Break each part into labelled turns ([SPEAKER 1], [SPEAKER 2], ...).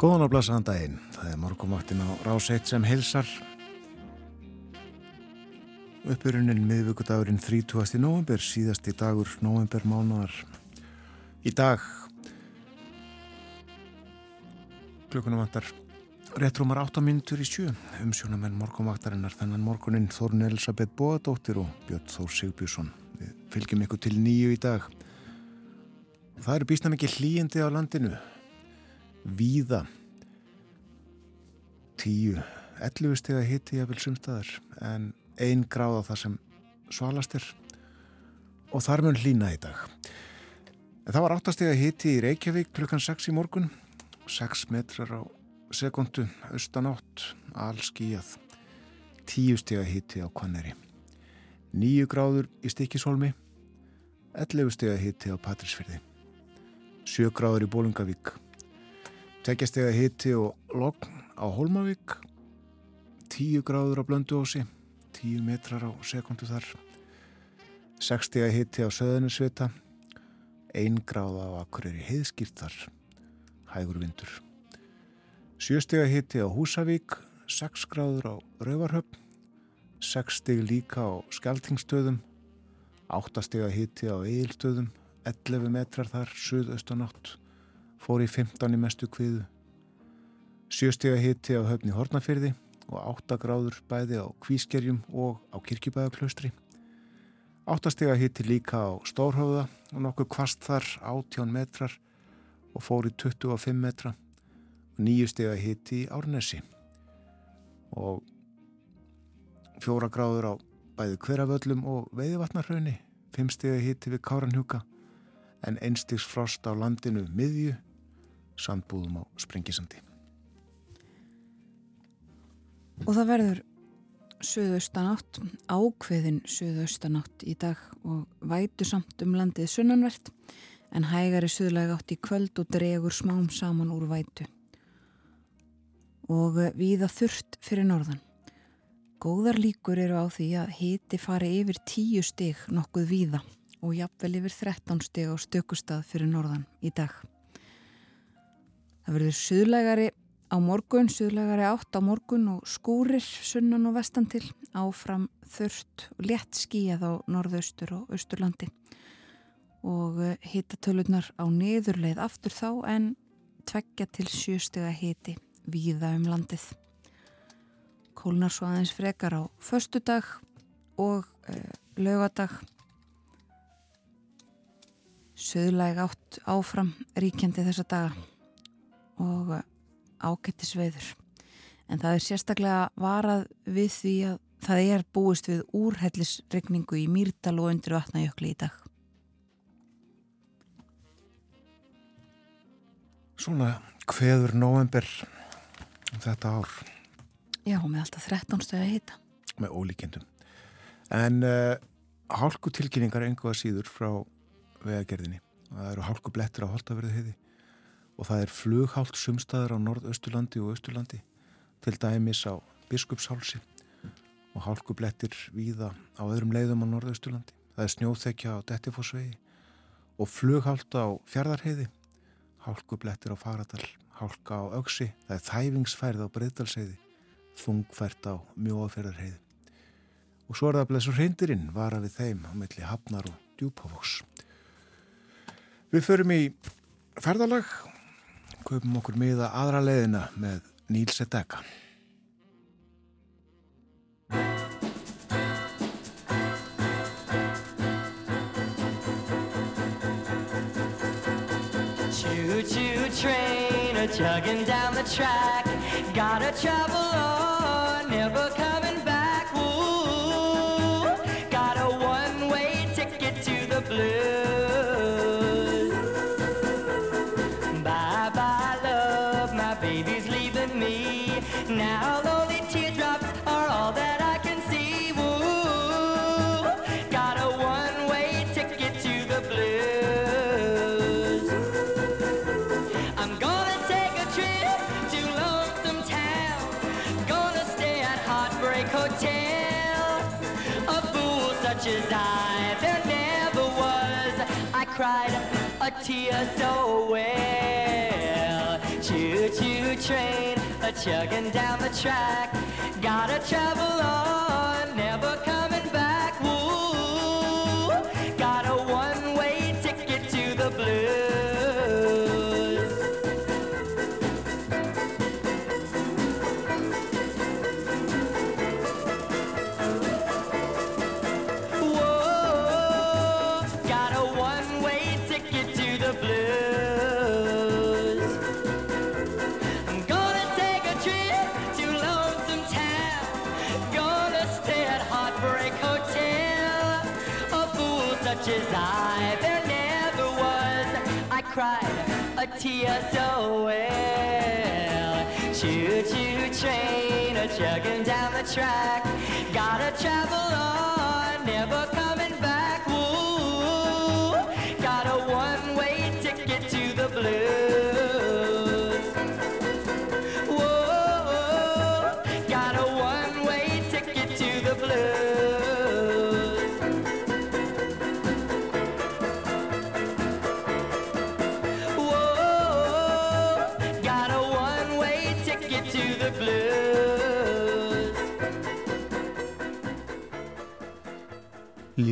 [SPEAKER 1] Góðan og blæsaðan daginn. Það er morgumaktin á ráseitt sem hilsar. Uppurinn miðvíkudagurinn 30. november, síðasti dagur november mánuðar. Í dag klukkunum vantar réttrúmar 8 minútur í sjö. Umsjónamenn morgumaktarinnar þennan morgunin Þórun Elisabeth Bóadóttir og Björn Þór Sigbjörnsson. Við fylgjum ykkur til nýju í dag. Það eru býstan ekki hlýjandi á landinu víða. 10, 11 steg að hitti ég vil sumstaðar en ein gráð á það sem svalast er. Og þar mun hlýna í dag. En það var 8 steg að hitti í Reykjavík klukkan 6 í morgun 6 metrar á sekundu austanátt, allskíjað 10 steg að hitti á Kvanneri 9 gráður í Stikisholmi 11 steg að hitti á Patrísfyrði 7 gráður í Bólungavík Tekjastega hitti og logg á Holmavík 10 gráður á Blönduósi 10 metrar á sekundu þar. 6 stega hitti á Söðunusvita 1 gráð á Akureyri heiðskýrt þar. Hægur vindur. 7 stega hitti á Húsavík 6 gráður á Rauvarhöfn 6 steg líka á Skeltingstöðum 8 stega hitti á Eilstöðum 11 metrar þar suðaustanátt fór í 15 í mestu kviðu. Sjöstega hitti á höfni Hortnafyrði og 8 gráður bæði á Kvískerjum og á Kirkjubæðaklaustri. 8 stega hitti líka á Stórhóða og nokkuð kvast þar 18 metrar og fór í 25 metra. 9 stega hitti í Árnesi og 4 gráður á bæði hverjaföllum og veiðvatnarhraunni. 5 stega hitti við Káranhjúka en einstigs frost á landinu miðju sandbúðum á Sprengisandi.
[SPEAKER 2] Og það verður söðaustanátt, ákveðin söðaustanátt í dag og vætu samt um landið sunnanvert en hægari söðlega átt í kvöld og dregur smám saman úr vætu. Og viða þurft fyrir norðan. Góðar líkur eru á því að hiti fari yfir tíu stig nokkuð víða og jafnvel yfir 13 stig á stökustad fyrir norðan í dag. Það verður suðlegari á morgun, suðlegari átt á morgun og skúrir sunnan og vestan til. Áfram þurft og létt skíjað á norðaustur og austurlandi. Og eh, hittatöluðnar á niðurleið aftur þá en tveggja til sjöstega hiti víða um landið. Kólnar svo aðeins frekar á förstudag og e, lögadag söðlæg átt áfram ríkjandi þessa daga og eh, ágættis veður. En það er sérstaklega varað við því að það er búist við úrhellisregningu í Mýrdal og undir vatnajökli í dag.
[SPEAKER 1] Svona hveður november þetta ár?
[SPEAKER 2] Já, með alltaf 13 stöði að hita.
[SPEAKER 1] Með ólíkjendum. En uh, hálku tilkynningar engu að síður frá vegagerðinni. Það eru hálku blettur á holtaverðu heiði og það er flughált sumstaður á norðausturlandi og austurlandi til dæmis á biskupshálsi og hálkublettir víða á öðrum leiðum á norðausturlandi. Það er snjóþekja á Dettifossvegi og flughált á Fjardarheiði, hálkublettir á Faradal, hálka á Öksi, það er þæfingsfærð á Breydalsheiði, þungfært á Mjóaferðarheiði. Og svo er það blessur hreindirinn vara við þeim á melli Hafnar og Djúpavós. Við förum í ferðalag kaupum okkur miða aðra leiðina með Níl Sedeka. Choo-choo train a chugging down the track Gotta travel on, tear so well.
[SPEAKER 3] Choo-choo train a chugging down the track. Gotta travel on, chugging down the track. Gotta travel on, never coming back. Woo! Got a one-way ticket to the blues. Whoa, got a one-way ticket to the blues.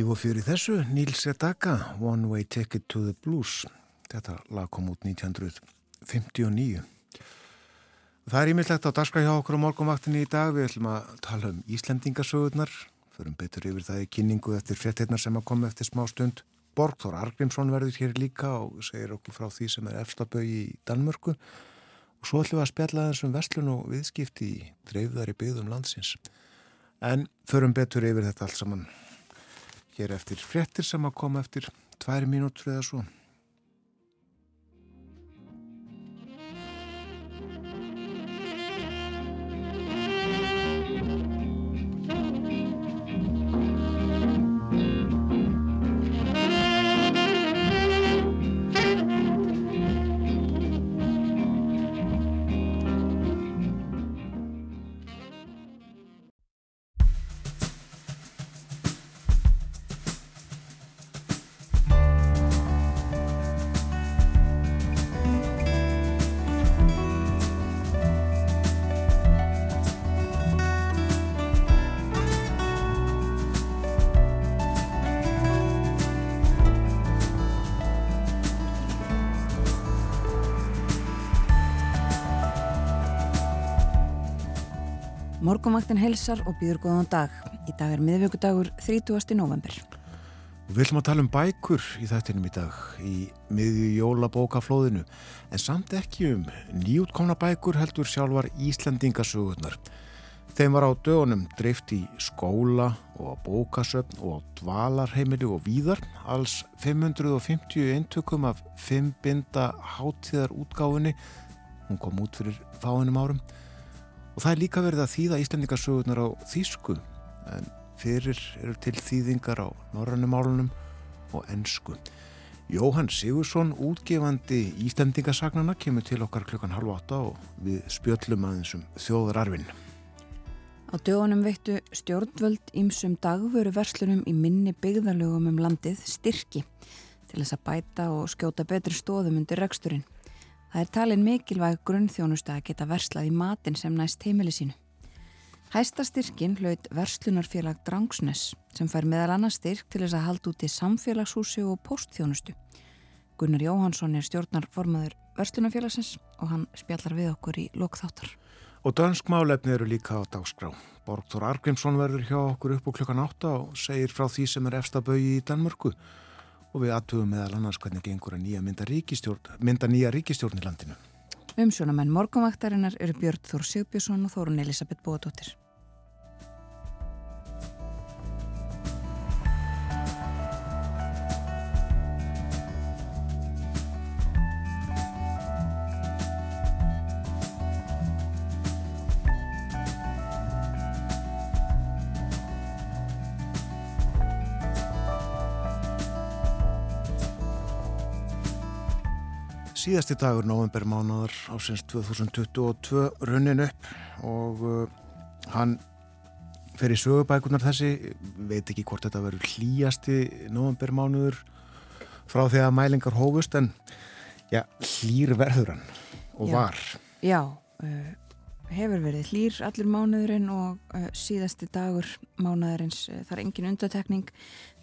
[SPEAKER 1] Og í þessu, Neil Sedaka, One Way Ticket to the Blues. Þetta lag kom út 1959. Það er ímyndlegt á daska hjá okkur á morgunvaktinni í dag. Við ætlum að tala um Íslendingasögurnar. Förum betur yfir það í kynningu eftir fréttinnar sem að koma eftir smá stund. Borgþór Argrímsson verður hér líka og segir okkur frá því sem er efstabögi í Danmörku. Og svo ætlum við að spjalla þessum vestlun og viðskipti í dreifðari byggðum landsins. En förum betur yfir þetta allt saman hér eftir fréttir sem að koma eftir tværi mínútur eða svo.
[SPEAKER 2] Morgonvaktin helsar og býður góðan dag. Í dag er miðvíkudagur 30. november.
[SPEAKER 1] Við ætlum að tala um bækur í þættinum í dag í miðju jólabókaflóðinu en samt ekki um nýjútkomna bækur heldur sjálfar Íslandingasögurnar. Þeim var á dögunum dreift í skóla og á bókasöfn og á dvalarheimili og víðar alls 550 eintökum af 5 binda hátíðar útgáfunni. Hún kom út fyrir fáinum árum og það er líka verið að þýða Íslandingasögurnar á þýsku en fyrir eru til þýðingar á norrannum málunum og ennsku. Jóhann Sigursson, útgefandi Íslandingasagnana, kemur til okkar klukkan halv átta og við spjöllum aðeins um þjóðararfin.
[SPEAKER 2] Á dögunum veittu stjórnvöld ímsum dagvöru verslunum í minni byggðarlögum um landið styrki til þess að bæta og skjóta betri stóðum undir reksturinn. Það er talin mikilvæg grunnþjónusta að geta verslað í matin sem næst heimili sínu. Hæsta styrkin hlaut verslunarfélag Drangsnes sem fær meðal annars styrk til þess að halda út í samfélagshúsi og postþjónustu. Gunnar Jóhansson er stjórnarformaður verslunarfélagsins og hann spjallar við okkur í lokþáttar.
[SPEAKER 1] Og dönsk málefni eru líka á dagskrá. Borgþór Argrímsson verður hjá okkur upp á klukkan átta og segir frá því sem er efstabögi í Danmörku og við aðtugum meðal annars hvernig gengur að nýja mynda, mynda nýja ríkistjórn í landinu.
[SPEAKER 2] Umsjónamenn morgunvaktarinnar eru Björn Þór Sigbjörnsson og Þórun Elisabeth Bóðdóttir.
[SPEAKER 1] Síðasti dagur novembermánaðar ásins 2022 runnin upp og uh, hann fer í sögubækunar þessi, veit ekki hvort þetta verður hlýjasti novembermánuður frá því að mælingar hófust en já, hlýr verður hann og
[SPEAKER 2] Já.
[SPEAKER 1] var.
[SPEAKER 2] Já, uh, hefur verið hlýr allir mánuðurinn og uh, síðasti dagur mánuðurins, uh, það er engin undatekning.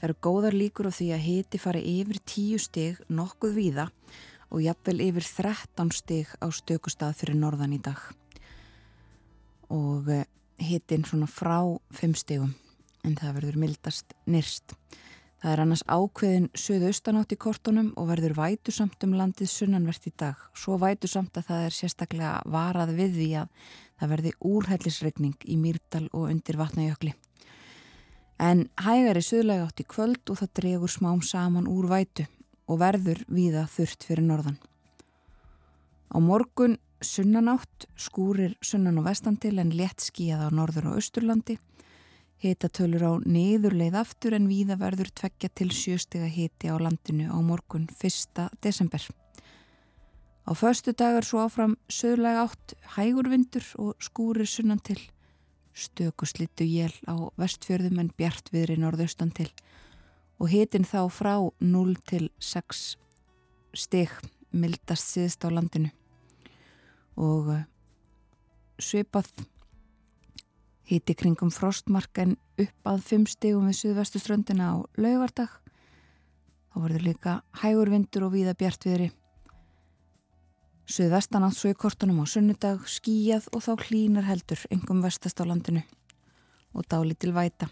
[SPEAKER 2] Það eru góðar líkur á því að hiti fari yfir 10 stig nokkuð víða og jafnvel yfir 13 stig á stökustað fyrir norðan í dag. Og uh, hitin svona frá 5 stigum en það verður mildast nyrst. Það er annars ákveðin söðaustanátt í kortunum og verður vætusamt um landið sunnanvert í dag. Svo vætusamt að það er sérstaklega varað við því að það verði úrhellisregning í Mýrdal og undir vatnajökli. En hægar er söðlega átt í kvöld og það dregur smám saman úr vætu og verður víða þurft fyrir norðan. Á morgun sunnanátt skúrir sunnan og vestan til en létt skíjað á norður og austurlandi Hitatölur á niðurleið aftur en víða verður tveggja til sjöstega hiti á landinu á morgun 1. desember. Á förstu dagar svo áfram söðlega átt hægur vindur og skúrir sunnan til. Stökuslittu jél á vestfjörðum en bjart viðri norðaustan til og hitin þá frá 0 til 6 steg mildast síðst á landinu og uh, svipað Híti kringum frostmark en upp að 5 stegum við suðvestuströndina á laugardag. Þá verður líka hægur vindur og víða bjartviðri. Suðvestan átt svo í kortunum á sunnudag skíjað og þá hlínar heldur engum vestast á landinu og dáli til væta.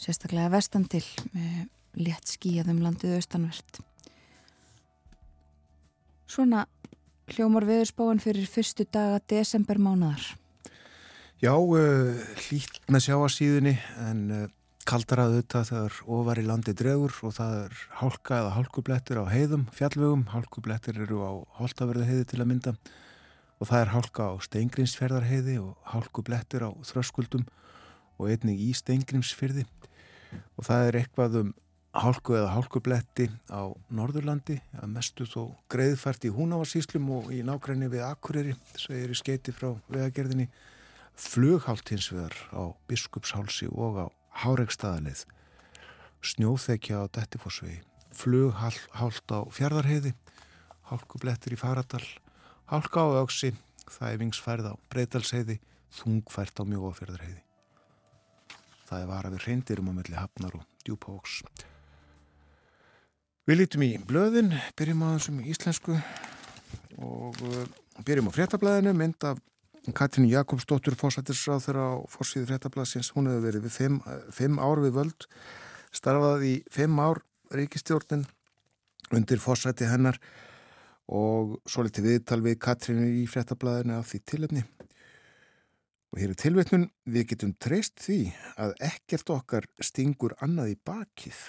[SPEAKER 2] Sérstaklega vestan til með létt skíjað um landið austanvert. Svona hljómar viðurspáin fyrir fyrstu daga desember mánuðar.
[SPEAKER 1] Já, uh, hlýtt með sjáasíðunni en uh, kaldara auðvitað þegar ofar í landi dregur og það er hálka eða hálkublettir á heiðum, fjallvögum, hálkublettir eru á holtaverðu heiði til að mynda og það er hálka á steingrinsferðarheiði og hálkublettir á þröskuldum og einnig í steingrimsfyrði og það er eitthvað um hálku eða hálkubletti á Norðurlandi að mestu þó greiðfært í húnavarsíslum og í nákvæmni við Akureyri, segir í skeiti frá vegagerðinni. Flughált hins vegar á Biskupshálsi og á Háregstaðalið, snjóþekja á Dettifossvegi, flughált á Fjardarheiði, hálkublettir í Faradal, hálka á Öksi, þæfingsfærð á Breitalsheiði, þungfært á Mjóafjörðarheiði. Það er vara við reyndirum á melli Hafnar og Djúpavóks. Við lítum í blöðin, byrjum á þessum íslensku og uh, byrjum á fréttablaðinu, mynd af Katrín Jakobsdóttur fórsættisráð þeirra á fórsíðu fréttablasins, hún hefur verið við fimm, fimm ár við völd, starfað í fimm ár ríkistjórnin undir fórsætti hennar og svo litið viðtal við Katrínu í fréttablaðinu af því tilöfni. Og hér er tilvetnun, við getum treyst því að ekkert okkar stingur annað í bakið.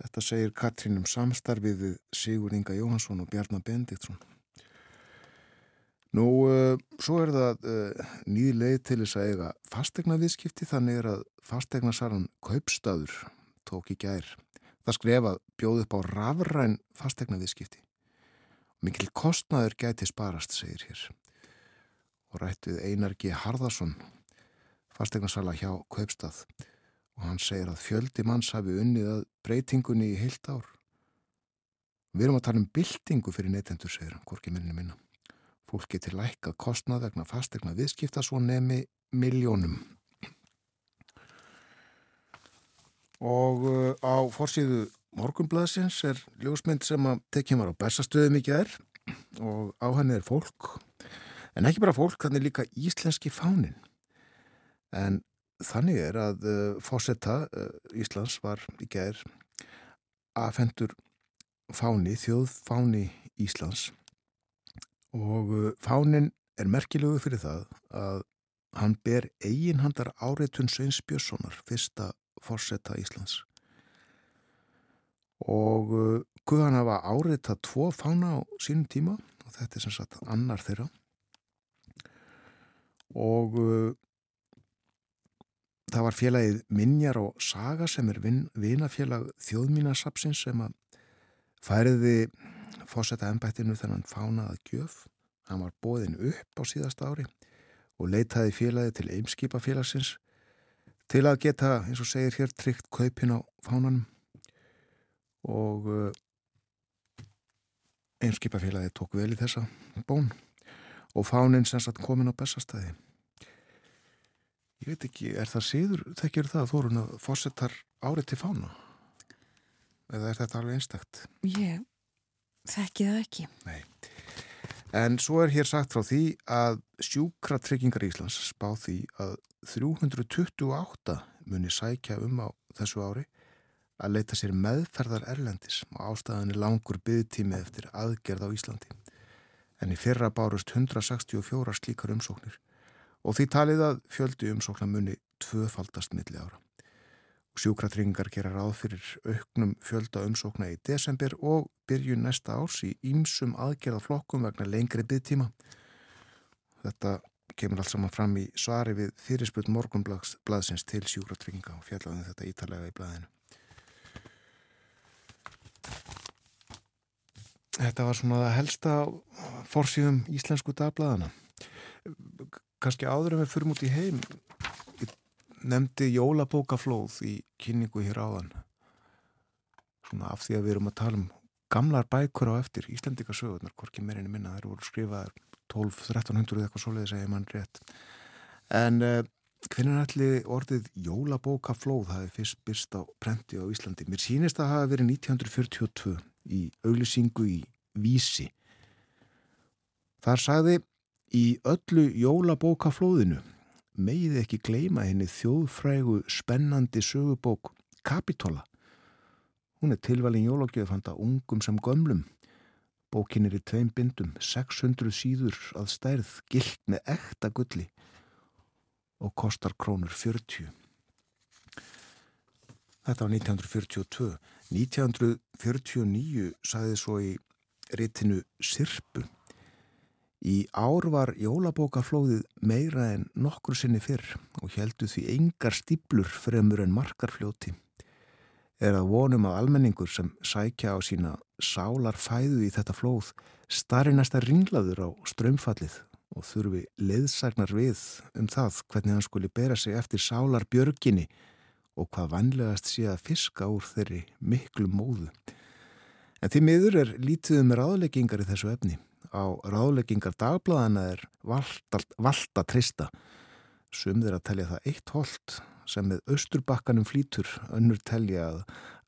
[SPEAKER 1] Þetta segir Katrín um samstarfið við Sigur Inga Jóhansson og Bjarnar Bendiktsson. Nú, uh, svo er það uh, nýði leið til þess að eiga fastegna viðskipti, þannig er að fastegnasaran kaupstaður tók í gær. Það skrefað bjóð upp á rafræn fastegna viðskipti. Mikil kostnaður gæti sparast, segir hér. Og rætt við Einar G. Harðarsson, fastegnasala hjá kaupstað. Og hann segir að fjöldi manns hafi unnið að breytingunni í heilt ár. Við erum að tala um byltingu fyrir neytendur, segir hann, hvorki minni minna. Fólk getur lækka kostnað vegna fastegna viðskipta svo nemi miljónum. Og uh, á fórsíðu morgunblæðsins er ljósmynd sem að tekjum var á bestastöðum í gær og á hann er fólk. En ekki bara fólk, þannig líka íslenski fánin. En þannig er að uh, fósetta uh, Íslands var í gær aðfendur fáni, þjóðfáni Íslands og uh, fánin er merkilegu fyrir það að hann ber eiginhandar áreitun Sveins Björnssonar, fyrsta fórsetta Íslands. Og Guðan hafa áreitað tvo fána á sínum tíma og þetta er sem sagt annar þeirra. Og uh, það var félagið Minjar og Saga sem er vin, vinafélag þjóðmínasapsins sem að færiði fórsetta ennbættinu þennan fánaða gjöf. Hann var bóðin upp á síðasta ári og leitaði félagi til eimskipafélagsins til að geta, eins og segir hér, tryggt kaupin á fánanum og uh, Eimskipafélagi tók vel í þessa bón og fánin sem satt komin á bestastæði. Ég veit ekki, er það síður, þekkir það að þórun að fórsetar árið til fána? Eða er þetta alveg einstakt?
[SPEAKER 2] Ég þekki það ekki.
[SPEAKER 1] Nei. En svo er hér sagt frá því að sjúkratryggingar Íslands spá því að 328 muni sækja um á þessu ári að leita sér meðferðar erlendis og ástæðan er langur byggtími eftir aðgerð á Íslandi. En í fyrra bárust 164 slíkar umsóknir og því talið að fjöldi umsóknar muni tvöfaldast milli ára. Sjúkratryggingar gera ráð fyrir auknum fjölda umsókna í desember og byrjun næsta árs í ýmsum aðgerðaflokkum vegna lengri byggtíma. Þetta kemur allt saman fram í svari við fyrirspöld morgunbladsins til sjúkratrygginga og fjallaðum þetta ítalega í blæðinu. Þetta var svona það helsta fórsíðum íslensku dagblæðana. Kanski áður en við fyrum út í heim nefndi jólabókaflóð í kynningu hér áðan. Svona af því að við erum að tala um gamlar bækur á eftir Íslandikasögurnar, hvorki meirinni minna, þær voru skrifaðar 12-1300 eitthvað svoleiði segja mann rétt. En uh, hvernig allir orðið jólabókaflóð hafi fyrst byrst á prenti á Íslandi? Mér sínist að hafa verið 1942 í auglisingu í Vísi. Þar sagði í öllu jólabókaflóðinu megiði ekki gleima henni þjóðfrægu spennandi sögubók Kapitola. Hún er tilvalin jólagjöf handa ungum sem gömlum. Bókin er í tveim bindum, 600 síður að stærð, gilt með ekta gulli og kostar krónur 40. Þetta var 1942. 1949 saði svo í ritinu Sirpu. Í ár var jólabókaflóðið meira en nokkur sinni fyrr og heldu því engar stíplur fremur en markarfljóti. Er að vonum að almenningur sem sækja á sína sálar fæðu í þetta flóð starri næsta ringlaður á strömfallið og þurfi leiðsagnar við um það hvernig hann skuli bera sig eftir sálar björginni og hvað vanlegast sé að fiska úr þeirri miklu móðu. En því miður er lítið um ráðleggingar í þessu efni. Á ráðleggingar dagbladana er valda, trista. Sum þeir að telja það eitt hold sem með austurbakkanum flýtur önnur telja að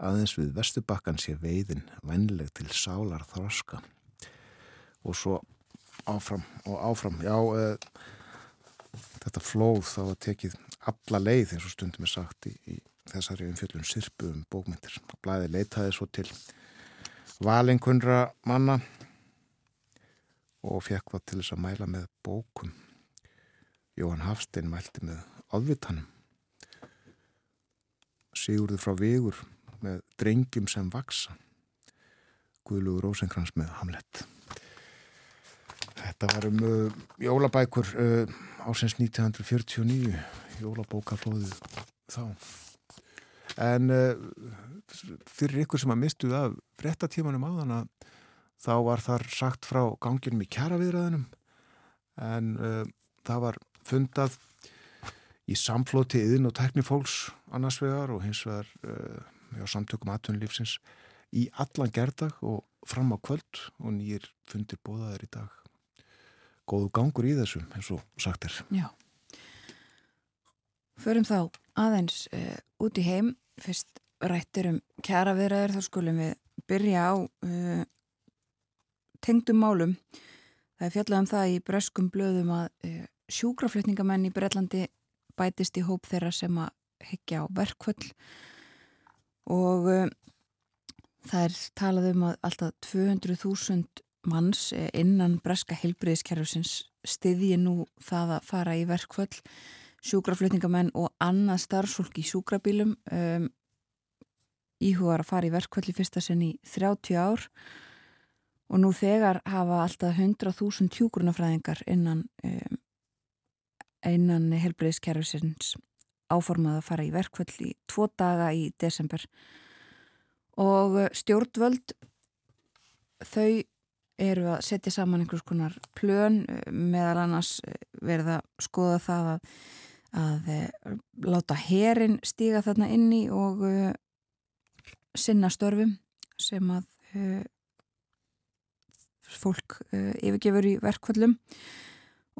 [SPEAKER 1] aðeins við vestubakkan sé veiðin vennleg til sálar þroska. Og svo áfram og áfram. Já, e, þetta flóð þá að tekið alla leið eins og stundum er sagt í, í þessari umfjöldun sirpu um bókmyndir. Blæði leitaði svo til valinkunra manna og fekk það til þess að mæla með bókum. Jóhann Hafstein mælti með ofvitanum. Sigurður frá Vigur með drengjum sem vaksa. Guðlugur Rósenkrans með Hamlet. Þetta var um uh, jólabækur uh, ásins 1949, jólabókaflóðið þá. En uh, fyrir ykkur sem að mistuð af frettatímanum áðan að þá var þar sagt frá ganginum í kjaraviðræðinum en uh, það var fundað í samflóti yðin og teknifólks annars vegar og hins vegar uh, á samtökum aðtunlífsins í allan gerdag og fram á kvöld og nýjir fundir bóðaðir í dag. Góðu gangur í þessum eins og sagt er.
[SPEAKER 2] Já. Förum þá aðeins uh, út í heim. Fyrst rættir um kjara viðræður þá skulum við byrja á uh, tengdum málum. Það er fjallað um það í breskum blöðum að uh, sjúkraflutningamenn í Breitlandi bætist í hóp þeirra sem að higgja á verkvöld og það er talað um að alltaf 200.000 manns innan breska heilbriðiskerfusins stiðji nú það að fara í verkvöld sjúkraflutningamenn og annað starfsfólk í sjúkrabílum um, íhugar að fara í verkvöld í fyrsta sinn í 30 ár. Og nú þegar hafa alltaf 100.000 tjúgrunafræðingar innan um, einan helbreyðskerfisins áformað að fara í verkvöld í tvo daga í desember. Og stjórnvöld þau eru að setja saman einhvers konar plön meðal annars verða að skoða það að, að láta herin stíga þarna inni og uh, sinna störfum sem að uh, fólk uh, yfirgefur í verkvöldum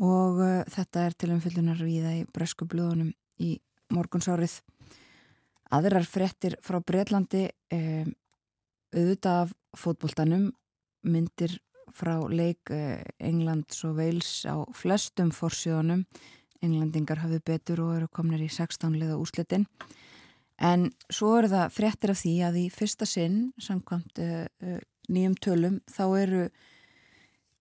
[SPEAKER 2] og þetta er til umfyllunar viða í bresku blöðunum í morgunsárið. Aðrar frettir frá Breitlandi auðvitað af fótboltanum myndir frá leik uh, Englands og Wales á flestum fórsjónum. Englandingar hafið betur og eru komnir í 16 liða úslitin. En svo eru það frettir af því að í fyrsta sinn, samkvæmt uh, uh, nýjum tölum, þá eru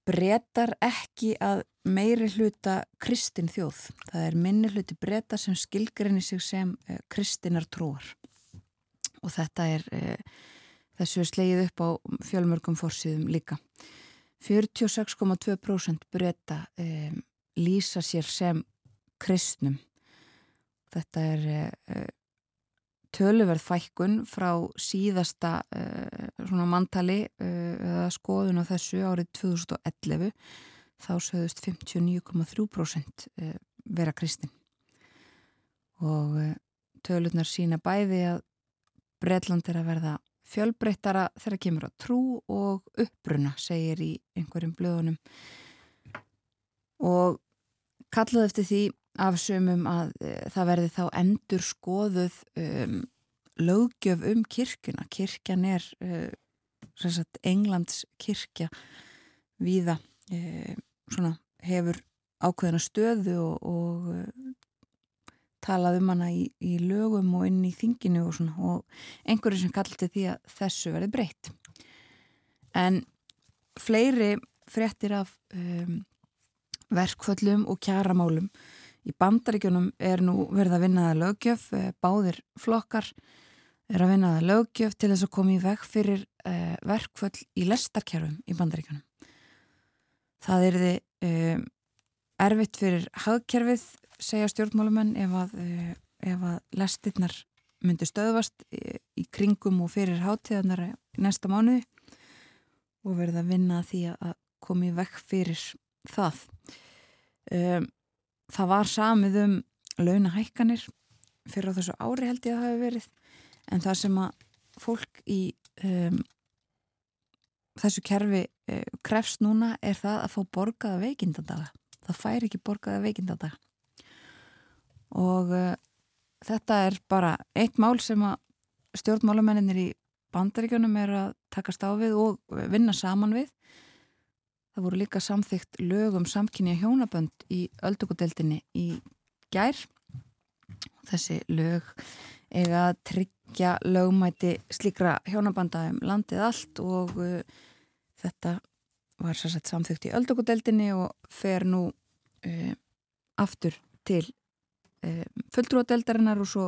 [SPEAKER 2] brettar ekki að meiri hluta kristin þjóð. Það er minni hluti brettar sem skilgrinni sig sem uh, kristinar trúar. Og þetta er, þessu slegið upp á fjölmörgum fórsýðum líka. 46,2% bretta um, lýsa sér sem kristnum. Þetta er uh, töluverð fækkun frá síðasta uh, svona mantali uh, eða skoðun á þessu árið 2011 þá sögðust 59,3% vera kristin og tölurnar sína bæði að Breitland er að verða fjölbreyttara þegar kemur á trú og uppbruna segir í einhverjum blöðunum og kallaði eftir því af sömum að e, það verði þá endur skoðuð um, lögjöf um kirkuna. Kirkjan er uh, sagt, Englands kirkja viða uh, svona, hefur ákveðina stöðu og, og talað um hana í, í lögum og inn í þinginu og, svona, og einhverju sem kallti því að þessu verði breytt. En fleiri fréttir af um, verkföllum og kjaramálum Í bandaríkjunum er nú verið að vinna það lögjöf, eh, báðir flokkar er að vinna það lögjöf til þess að koma í veg fyrir uh, verkföll í lestarkerfum í bandaríkjunum. Það er þið uh, erfitt fyrir hagkerfið, segja stjórnmálumenn, ef að, uh, ef að lestirnar myndi stöðvast í, kringum og fyrir hátíðanar næsta mánuði og verið að vinna því að koma í veg fyrir það. Um, það var samið um launahækkanir fyrir á þessu ári held ég að það hefur verið en það sem að fólk í um, þessu kerfi uh, krefst núna er það að fá borgaða veikindadaga það fær ekki borgaða veikindadaga og uh, þetta er bara eitt mál sem að stjórnmálumennir í bandaríkjunum er að takast á við og vinna saman við Það voru líka samþygt lögum samkynja hjónabönd í öldugudeldinni í gær. Þessi lög eiga að tryggja lögmæti slíkra hjónabanda um landið allt og uh, þetta var sérsett samþygt í öldugudeldinni og fer nú uh, aftur til fulltrúadeldarinnar og svo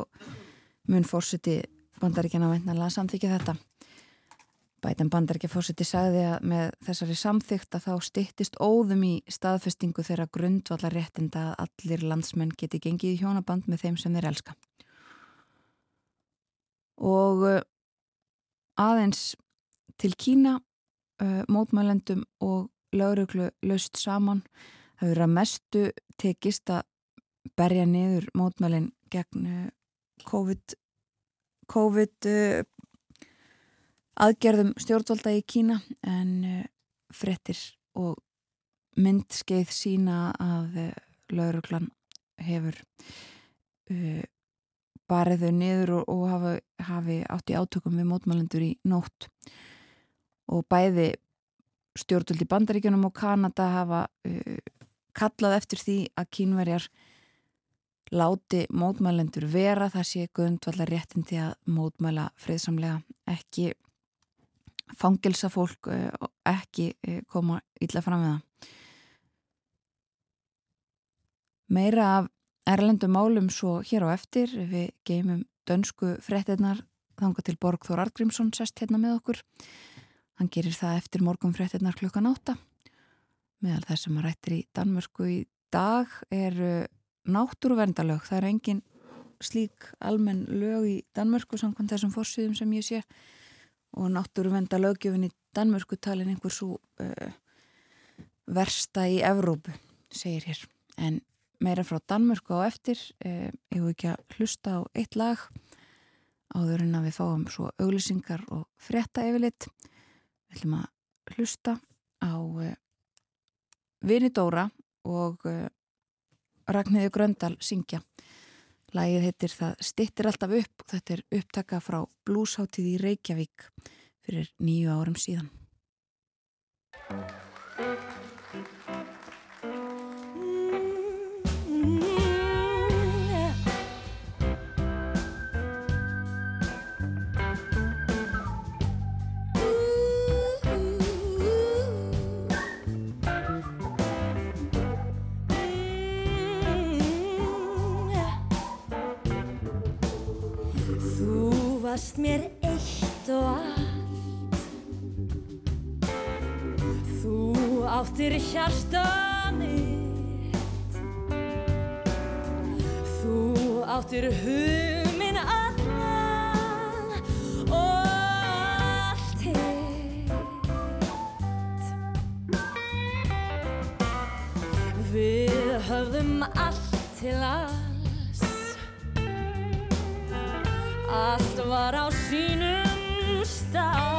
[SPEAKER 2] mun fórsiti bandaríkjana veinnalega samþykja þetta. Bætan bandarækjafósiti sagði að með þessari samþygt að þá stittist óðum í staðfestingu þeirra grundvallar réttinda að allir landsmenn geti gengið í hjónaband með þeim sem þeir elska. Og uh, aðeins til Kína, uh, mótmælendum og lauruglu löst saman, það verið að mestu tekist að berja niður mótmælinn gegn uh, COVID, COVID aðgerðum stjórnvalda í Kína en uh, frettir og myndskeið sína að uh, lauruglan hefur uh, barið þau niður og, og hafa, hafi átt í átökum við mótmælendur í nótt. Og bæði stjórnvaldi bandaríkjunum og Kanada hafa kallað eftir því að kínverjar láti mótmælendur vera það sé gundvallar réttin til að mótmæla friðsamlega ekki fangilsa fólk eh, ekki eh, koma illa fram með það. Meira af erlendum málum svo hér á eftir við geymum dönsku frettinnar þanga til Borgþór Artgrímsson sest hérna með okkur. Hann gerir það eftir morgun frettinnar klukkan átta. Meðal þess sem að rættir í Danmörku í dag er náttúruverndarlög. Það er engin slík almenn lög í Danmörku samkvæmt þessum fórsýðum sem ég sé og náttúruvenda lögjöfin í Danmörku talin einhver svo uh, versta í Evrópu, segir hér. En meira frá Danmörku á eftir, uh, ég hef ekki að hlusta á eitt lag áður en að við fáum svo auglýsingar og frétta yfirleitt. Við ætlum að hlusta á uh, Vini Dóra og uh, Ragnhildur Gröndal syngja. Lægið heitir Það stittir alltaf upp og þetta er upptaka frá blúsháttíð í Reykjavík fyrir nýju árum síðan.
[SPEAKER 4] Varst mér eitt og allt. Þú áttir hjarta mitt. Þú áttir hug minn annan og allt hitt. Við höfðum allt til allt allt var á sínum stað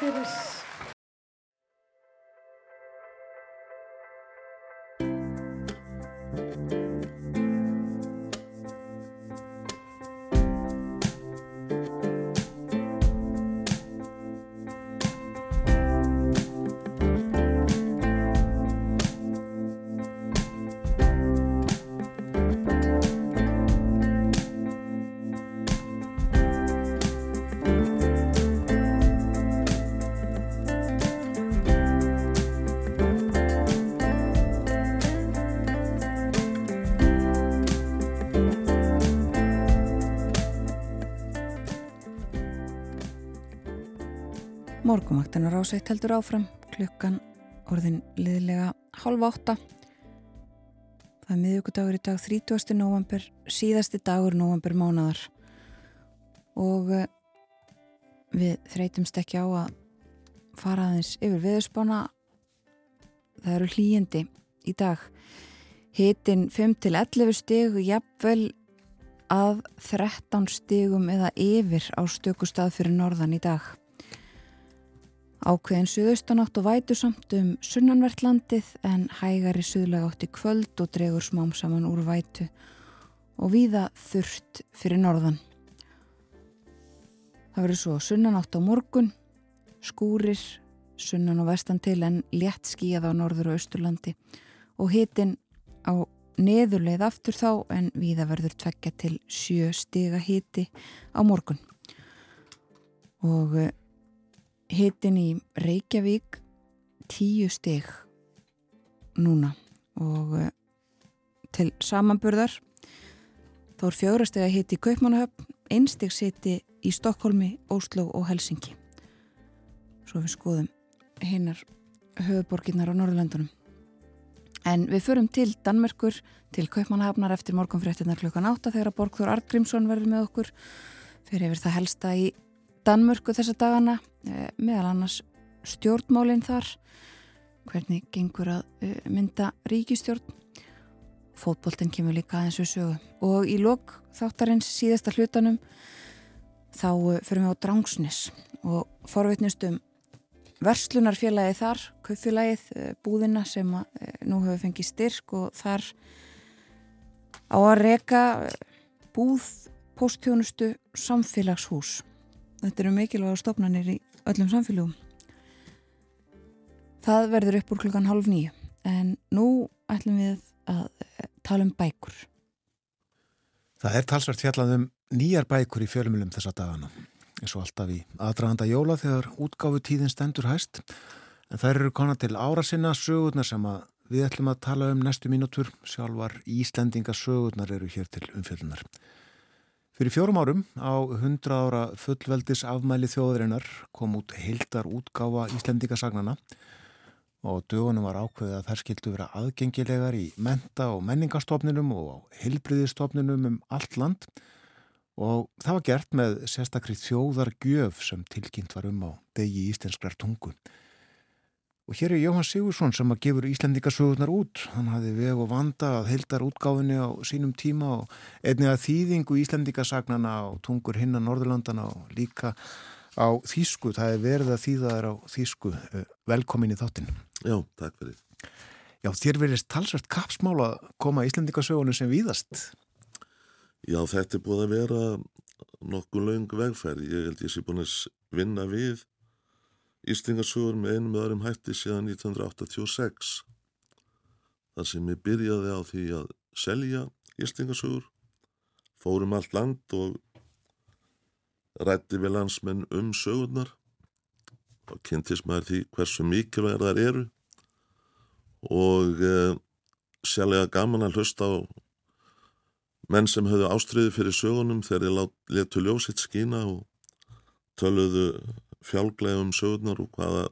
[SPEAKER 5] Takk
[SPEAKER 2] Morgumaktanar ásætt heldur áfram klukkan orðin liðlega halv átta. Það er miðugudagur í dag 30. november, síðasti dagur november mánadar og eh, við þreytumst ekki á að fara aðeins yfir viðspána. Það eru hlýjandi í dag. Hitin 5-11 stig, jafnvel að 13 stigum eða yfir á stöku stað fyrir norðan í dag. Ákveðin suðaustanátt og vætu samt um sunnanvert landið en hægari suðlega átt í kvöld og dregur smám saman úr vætu og víða þurft fyrir norðan. Það verður svo sunnanátt á morgun, skúrir, sunnan og vestan til en létt skíjað á norður og austurlandi og hitin á neðurleið aftur þá en víða verður tvekja til sjö stiga hiti á morgun. Og eh, hitin í Reykjavík tíu stig núna og uh, til samanburðar þá er fjóra steg að hiti í Kaupmannahöfn einstig siti í Stokkólmi, Óslo og Helsingi svo við skoðum hinnar höfuborginnar á Norðurlandunum en við förum til Danmerkur til Kaupmannahafnar eftir morgunfréttinar klukkan 8 þegar að Borgþór Artgrímsson verður með okkur. Fyrir yfir það helsta í Danmörku þessa dagana eh, meðal annars stjórnmálinn þar hvernig gengur að eh, mynda ríkistjórn fótboltinn kemur líka aðeins við sögu. Og í lok þáttarins síðasta hlutanum þá eh, fyrir við á Drangsnis og forvitnust um verslunarfélagið þar, kaupfélagið búðina sem nú hefur fengið styrk og þar á að reka búð postjónustu samfélagshús Þetta eru mikilvæga stofnanir í öllum samfélagum. Það verður upp úr klukkan halv nýju en nú ætlum við að eh, tala um bækur.
[SPEAKER 1] Það er talsvært fjallað um nýjar bækur í fjölumilum þessa dagana eins og alltaf í aðdraganda jóla þegar útgáfu tíðin stendur hæst en þær eru konar til ára sinna sögurnar sem við ætlum að tala um næstu mínútur sjálfar Íslendinga sögurnar eru hér til umfjöldunar. Fyrir fjórum árum á 100 ára fullveldis afmæli þjóðurinnar kom út heildar útgáfa Íslendingasagnana og dögunum var ákveðið að þær skildu vera aðgengilegar í menta og menningastofninum og á heilbriðistofninum um allt land og það var gert með sérstakri þjóðargjöf sem tilkynnt var um á degi íslenskrar tungu. Og hér er Jóhann Sigursson sem að gefur Íslandikasögurnar út. Hann hafði veg og vanda að heildar útgáfinni á sínum tíma og einnig að þýðingu Íslandikasagnana á tungur hinna Norðurlandana og líka á Þísku. Það er verið að þýða þær á Þísku. Eh, velkomin í þáttinn.
[SPEAKER 6] Já, takk fyrir.
[SPEAKER 1] Já, þér verist talsvært kapsmál að koma Íslandikasögunum sem víðast.
[SPEAKER 6] Já, þetta er búið að vera nokkuð laung vegferð. Ég held ég sé búin að vinna við Íslingarsögur með einum með öðrum hætti síðan 1986 þar sem ég byrjaði á því að selja Íslingarsögur fórum allt land og rætti við landsmenn um sögurnar og kynntist maður því hversu mikilvæg þar eru og uh, sérlega gaman að hlusta á menn sem höfðu ástriði fyrir sögunum þegar þeir letu ljósitt skína og töluðu fjálglega um sögurnar og hvaða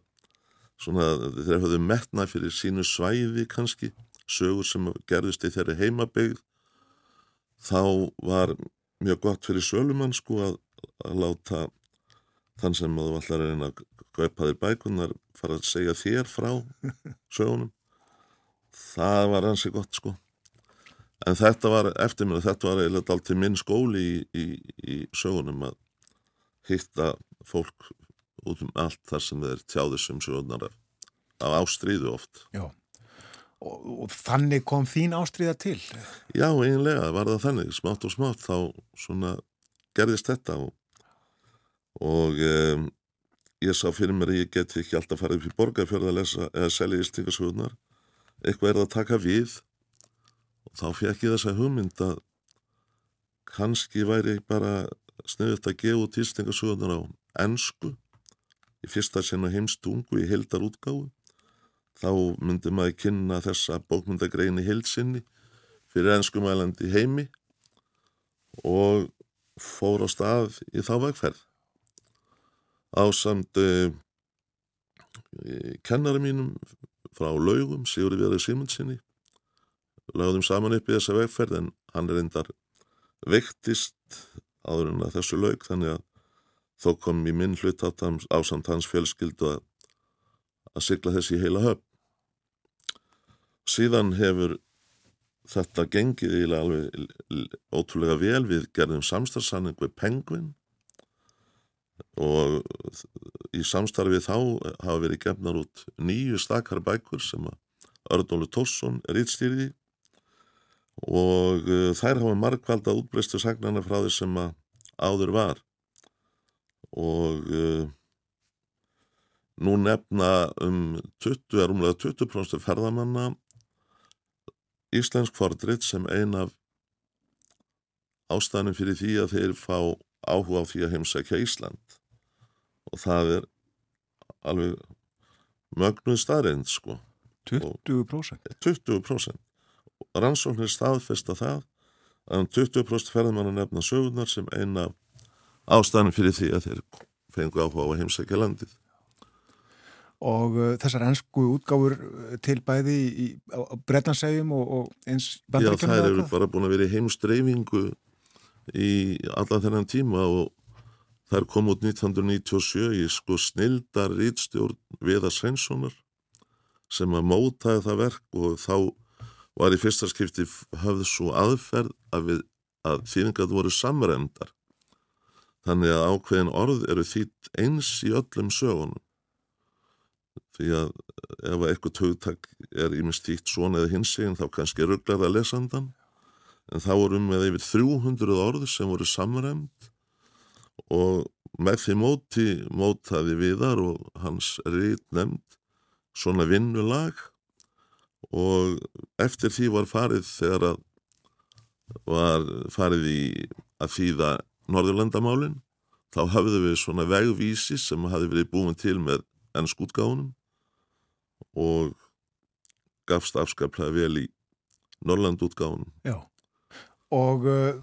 [SPEAKER 6] svona þeir hafðu metna fyrir sínu svæði kannski, sögur sem gerðist í þeirri heimabegð þá var mjög gott fyrir sölumann sko að, að láta þann sem þú ætlar að reyna að kaupa þér bækunar fara að segja þér frá sögunum. Það var hansi gott sko. En þetta var eftir mér þetta var eiginlega alltaf minn skóli í, í, í sögunum að hitta fólk út um allt þar sem þeir tjáðu sem sögurnar af, ástríðu oft.
[SPEAKER 1] Já. Og, og þannig kom þín ástríða til.
[SPEAKER 6] Já, eiginlega var það þannig, smátt og smátt þá svona gerðist þetta og, og um, ég sá fyrir mér að ég geti ekki alltaf farið upp í borgarfjörð að lesa eða selja ístingasögurnar. Eitthvað er það að taka við og þá fekk ég þessa hugmynd að kannski væri bara sniðut að gefa út ístingasögurnar á ennsku í fyrsta sena heimstungu í heldar útgáðu þá myndi maður kynna þessa bókmyndagrein í heilsinni fyrir ennskumælandi heimi og fór á stað í þá vegferð. Ásamt uh, kennari mínum frá laugum, Sigurði Verið Simundsinni, lagðum saman upp í þessa vegferð en hann er endar vektist áður en að þessu laug þannig að þó kom í minn hlut ásamt hans fjölskyldu að, að sigla þessi heila höfn. Síðan hefur þetta gengið eiginlega alveg ótrúlega vel. Við gerðum samstarfsanning við Penguin og í samstarfið þá hafa verið gefnar út nýju stakar bækur sem að Ördólu Tórsson er ítstýriði og uh, þær hafa margvalda útbreystu sagnana frá því sem að áður var og uh, nú nefna um 20, er umlega 20% ferðamanna Íslensk fordrit sem ein af ástæðanum fyrir því að þeir fá áhuga á því að heimsækja Ísland. Og það er alveg mögnuð starrend sko.
[SPEAKER 1] 20%?
[SPEAKER 6] 20% rannsóknir staðfesta það að um 20% ferðamanna nefna sögurnar sem eina ástæðanum fyrir því að þeir fengu áhuga á heimsækja landið.
[SPEAKER 1] Og uh, þessar ennsku útgáfur uh, til bæði í, á, Breitlandsegjum og, og eins
[SPEAKER 6] Já, þær eru bara búin að vera í heimstreifingu í allan þennan tíma og þær kom út 1997 í sko snildar rítstjórn Viða Sveinssonar sem að mótaði það verk og þá var í fyrsta skipti höfð svo aðferð að, að þýningat voru samrendar þannig að ákveðin orð eru þýtt eins í öllum sögunum. Því að ef eitthvað tögtak er ímest þýtt svona eða hinsegin þá kannski rugglar það lesandan en þá vorum við yfir 300 orð sem voru samræmt og með því móti mótaði viðar og hans rít nefnd svona vinnulag. Og eftir því var farið þegar að var farið í að þýða Norðurlandamálinn þá hafðu við svona vegvísi sem hafi verið búin til með ennskútgáðunum og gafst afskaplega vel í Norrlandútgáðunum.
[SPEAKER 1] Já, og uh,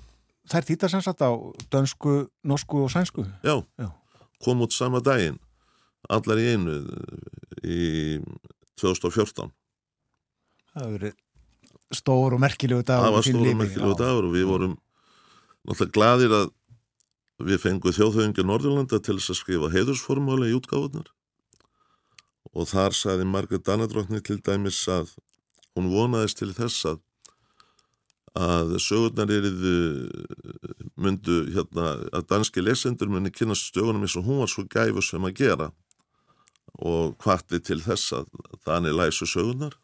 [SPEAKER 1] þær þýttar sem sagt á dönsku, norsku og sænsku?
[SPEAKER 6] Já,
[SPEAKER 1] Já.
[SPEAKER 6] kom út sama daginn, allar í einu í 2014.
[SPEAKER 1] Það hefur verið stór og merkilegu dagur.
[SPEAKER 6] Það var stór og merkilegu dagur og við vorum náttúrulega gladir að við fengum þjóðhauðingi Norðurlanda til þess að skrifa heiðursformáli í útgáðunar og þar saði Margaret Danadrottni til dæmis að hún vonaðist til þess að að sögurnar eriðu myndu hérna að danski lesendur myndi kynast stögunum eins og hún var svo gæfu sem að gera. Og kvarti til þess að þannig læsu sögurnar.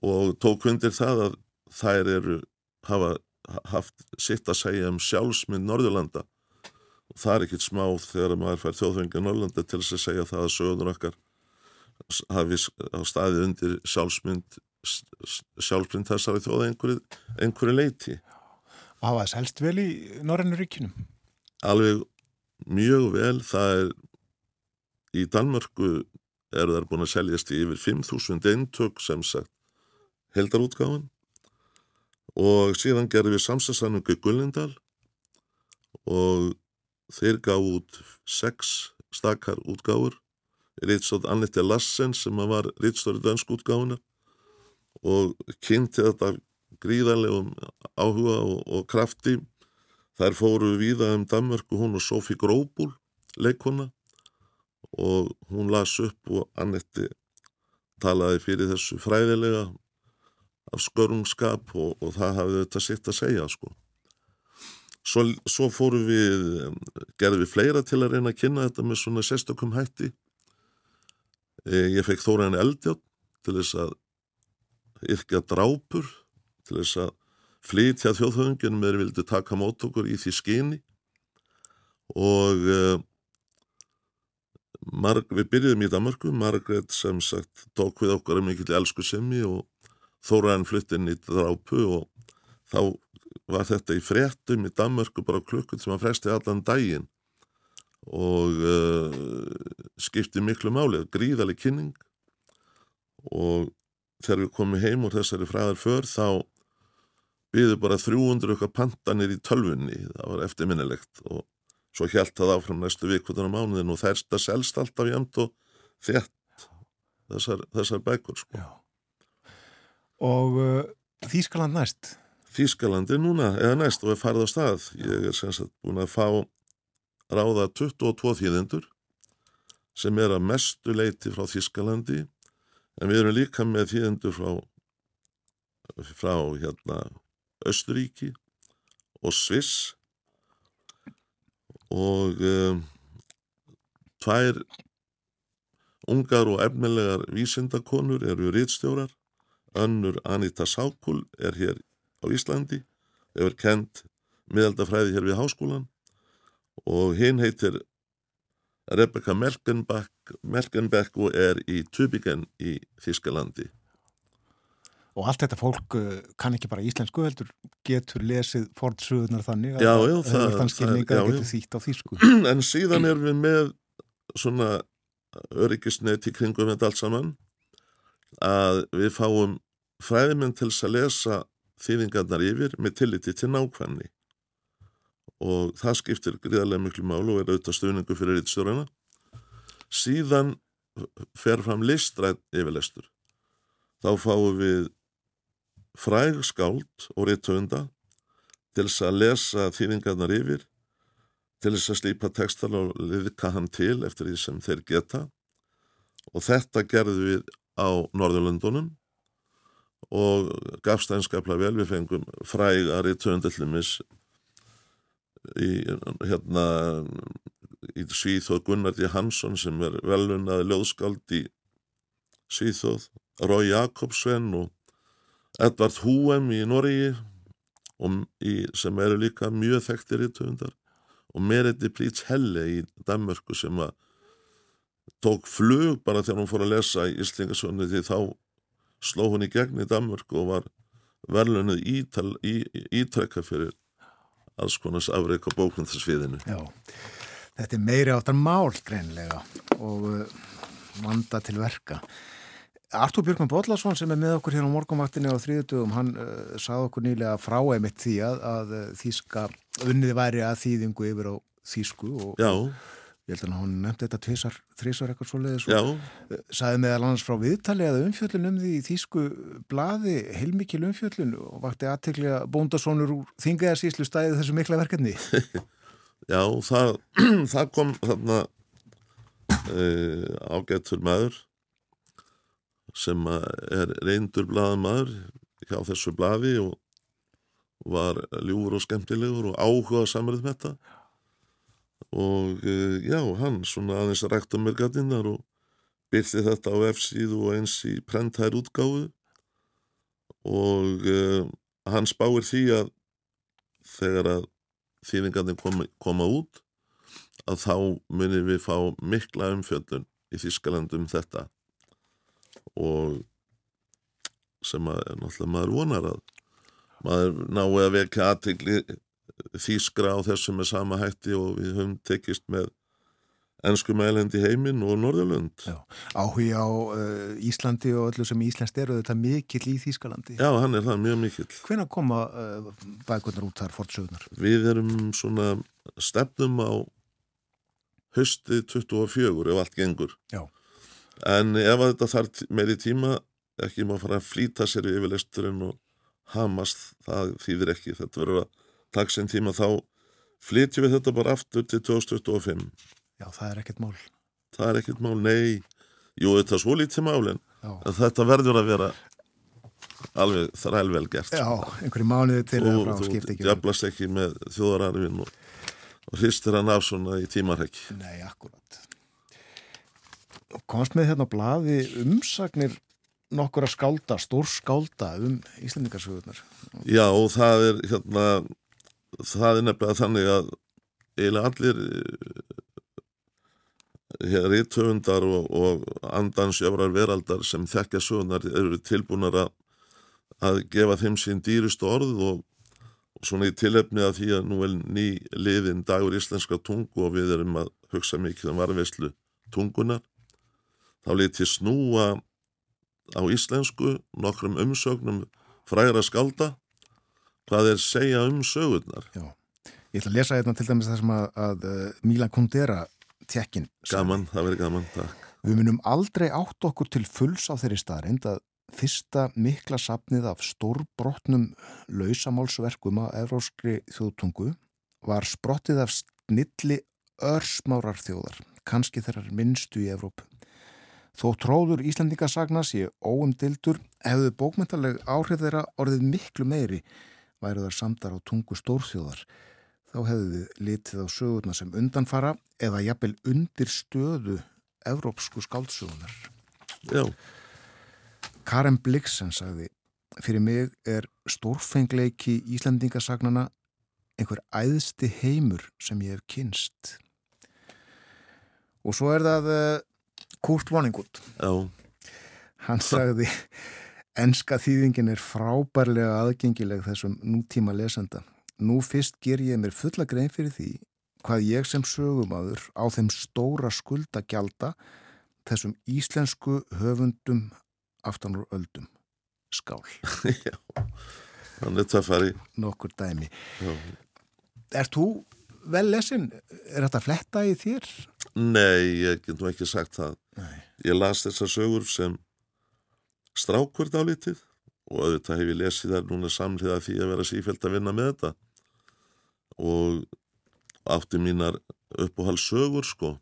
[SPEAKER 6] Og tók undir það að þær eru hafa haft sitt að segja um sjálfsmynd Norðurlanda og það er ekkit smá þegar maður fær þjóðfengar Norðurlanda til þess að segja það að sögurnar okkar hafi staðið undir sjálfsmynd sjálfsmynd þessari þjóða einhverju, einhverju leiti.
[SPEAKER 1] Og hafa þess helst vel í Norrennuríkinum?
[SPEAKER 6] Alveg mjög vel, það er í Danmörku eru þær búin að seljast í yfir 5.000 eintök sem sagt heldarútgáðan og síðan gerðum við samstagsanningu Gullindal og þeir gáð út sex stakar útgáður Rítstótt Annette Lassen sem var Rítstóri dönsk útgáðunar og kynnti þetta gríðarlegum áhuga og, og krafti. Þær fóru viða um Danmörku hún og Sofí Gróbúl, leikona og hún las upp og Annette talaði fyrir þessu fræðilega af skörungskap og, og það hafði þetta sitt að segja sko. Svo, svo fórum við, um, gerðum við fleira til að reyna að kynna þetta með svona sérstökum hætti. E, ég fekk Þóraðin Eldjátt til þess að yrkja drápur, til þess að flytja þjóðhöfungin með þeir vildu taka mót okkur í því skyni og uh, Marg, við byrjuðum í Danmarku, Margret sem sagt tók við okkar um mikill elsku semmi og Þóraðin flyttin í drápu og þá var þetta í fréttum í Danmarku bara klukkun sem að fresti allan daginn. Og uh, skipti miklu máli, gríðaleg kynning. Og þegar við komum heim úr þessari fræðar för þá byggðu bara 300 okkar pantanir í tölfunni, það var eftirminnilegt. Og svo hjælt það áfram næstu vikvöldan á mánuðin og þærsta selst alltaf jæmt og þett þessar, þessar bækur sko.
[SPEAKER 1] Og uh, Þýskaland næst?
[SPEAKER 6] Þýskalandi núna, eða næst og er farið á stað. Ég er sem sagt búin að fá ráða 22 þýðendur sem er að mestu leiti frá Þýskalandi en við erum líka með þýðendur frá frá hérna Östuríki og Sviss og um, tvær ungar og efnilegar vísindakonur eru rítstjórar önnur Anita Sákul er hér á Íslandi hefur kent miðaldafræði hér við háskólan og hinn heitir Rebecca Merkenbeck, Merkenbeck og er í Tübingen í Þískalandi
[SPEAKER 1] Og allt þetta fólk uh, kann ekki bara íslensku heldur, getur lesið forðsöðunar þannig
[SPEAKER 6] Já, já,
[SPEAKER 1] það,
[SPEAKER 6] það-
[SPEAKER 1] þann skilninga getur þýtt á þýsku.
[SPEAKER 6] en síðan erum við með svona öryggisnet í kringum þetta allt saman að við fáum fræðimenn til að lesa þýðingarnar yfir með tilliti til nákvæmni. Og það skiptir gríðarlega miklu málu og er auðvitað stuðningu fyrir rítstjórana síðan fer fram listrætt yfirlestur. Þá fáum við fræg skáld og ríttöfunda til þess að lesa þýðingarnar yfir til þess að slípa textan og liðka hann til eftir því sem þeir geta. Og þetta gerðum við á Norðurlöndunum og gafst einskaplega vel við fengum frægari töndallumis í hérna í Svíþóð Gunnar D. Hansson sem er velunnaði ljóðskald í Svíþóð Rói Jakobsven og Edvard Húem í í, sem eru líka mjög þekktir í töndar og Meriti Prits Helle í Danmörku sem að tók flug bara þegar hún fór að lesa í Íslingasvönni því þá sló hún í gegn í Danmörku og var verðlunnið ítrekka fyrir alls konars afreik á bókmyndasviðinu.
[SPEAKER 1] Já, þetta er meiri áttar mál greinlega og uh, vanda til verka. Artúr Björgman Bollarsson sem er með okkur hér á morgunvaktinni á þriðutugum, hann uh, sagði okkur nýlega frá einmitt því að, að uh, þýska unniði væri að þýðingu yfir á þýsku og
[SPEAKER 6] Já,
[SPEAKER 1] ég held að hann nefndi þetta tvisar, þrísar eitthvað svo leiðis
[SPEAKER 6] já,
[SPEAKER 1] sagði meðal annars frá viðtali að umfjöllun um því í þýsku blaði heilmikil umfjöllun og vakti aðtekli að bóndasónur úr þingaðarsíslu stæði þessu mikla verkefni.
[SPEAKER 6] já, það, það kom þarna uh, ágættur maður sem er reyndur blaðamaður hjá þessu blaði og var ljúfur og skemmtilegur og áhuga samrið með þetta og uh, já, hann svona aðeins rækta mér gattinnar og byrti þetta á F-síðu og eins í prenthær útgáfu. Og uh, hann spáir því að þegar að þýðingarnir koma, koma út að þá munum við fá mikla umfjöldun í Þískaland um þetta. Og sem að náttúrulega maður vonar að maður nái að vekja aðtegli þýskra á þessum með sama hætti og við höfum tekist með ennsku mælendi heiminn og Norðurlund.
[SPEAKER 1] Já. Áhugi á uh, Íslandi og öllu sem Íslandst eru þetta mikill í Þýskalandi.
[SPEAKER 6] Já, hann er það mjög mikill.
[SPEAKER 1] Hvenær koma uh, bækurnar út þar fortsögnar?
[SPEAKER 6] Við erum svona stefnum á haustið 24 ef allt gengur.
[SPEAKER 1] Já.
[SPEAKER 6] En ef að þetta þarf meiri tíma, ekki má fara að flýta sér í yfirleisturinn og hamast, það þýðir ekki. Þetta verður að taka sinn tíma þá flytjum við þetta bara aftur til 2025.
[SPEAKER 1] Já, það er ekkert mál.
[SPEAKER 6] Það er ekkert mál, nei. Jú, þetta er svo lítið mál en þetta verður að vera alveg þrælvel gert
[SPEAKER 1] Já, einhverju mánuði til
[SPEAKER 6] og
[SPEAKER 1] frá
[SPEAKER 6] þú
[SPEAKER 1] skipti ekki.
[SPEAKER 6] djöflast ekki með þjóðararfin og, og hristir hann af svona í tímarhekki
[SPEAKER 1] Nei, akkurat. Og komst með hérna á blaði umsagnir nokkur að skálda, stór skálda um Íslandingarsögurnar.
[SPEAKER 6] Já, og það er hérna það er nefnilega þannig að eiginlega allir hér rítöfundar og, og andansjöfrar veraldar sem þekkja sögunar eru tilbúnar að, að gefa þeim sín dýrustu orð og, og svona í tilefni að því að nú er ný liðin dagur íslenska tungu og við erum að hugsa mikið um varveislu tungunar þá lítið snúa á íslensku nokkrum umsögnum frægra skálda hvað er segja um sögurnar
[SPEAKER 1] Já. Ég ætla að lesa hérna til dæmis það sem að, að uh, Milan Kundera tekkin.
[SPEAKER 6] gaman, það verður gaman, takk
[SPEAKER 1] Við munum aldrei átt okkur til fulls á þeirri staðreind að fyrsta mikla sapnið af stórbrotnum lausamálsverkum á evróskri þjóðtungu var sprottið af snilli örsmárar þjóðar, kannski þeirrar minnstu í Evrópu. Þó tróður Íslandingasagna sé óumdildur hefðu bókmyndaleg áhrif þeirra orðið miklu meiri væru þar samdar á tungu stórþjóðar. Þá hefðu við litið á sögurna sem undanfara eða jafnvel undir stöðu evrópsku skáldsögunar.
[SPEAKER 6] Já,
[SPEAKER 1] Karen Blixen sagði, fyrir mig er stórfengleiki Íslandingasagnana einhver æðsti heimur sem ég hef kynst. Og svo er það uh, Kurt Vonnegut.
[SPEAKER 6] já,
[SPEAKER 1] Hann sagði, enska þýðingin er frábærlega aðgengileg þessum nútíma lesenda. Nú fyrst ger ég mér fulla grein fyrir því hvað ég sem sögumadur á þeim stóra skuldagjalda þessum íslensku höfundum aftan úr öldum. Skál,
[SPEAKER 6] já hann er töffari
[SPEAKER 1] nokkur dæmi.
[SPEAKER 6] já.
[SPEAKER 1] Er þú vel lesin? Er þetta að fletta í þér?
[SPEAKER 6] Nei, ég get nú ekki sagt það
[SPEAKER 1] Nei.
[SPEAKER 6] Ég las þessar sögur sem strákur dálítið og auðvitað hef ég lesið þær núna samhliða því að vera sífælt að vinna með þetta. Og átti mínar uppáhaldssögur sko.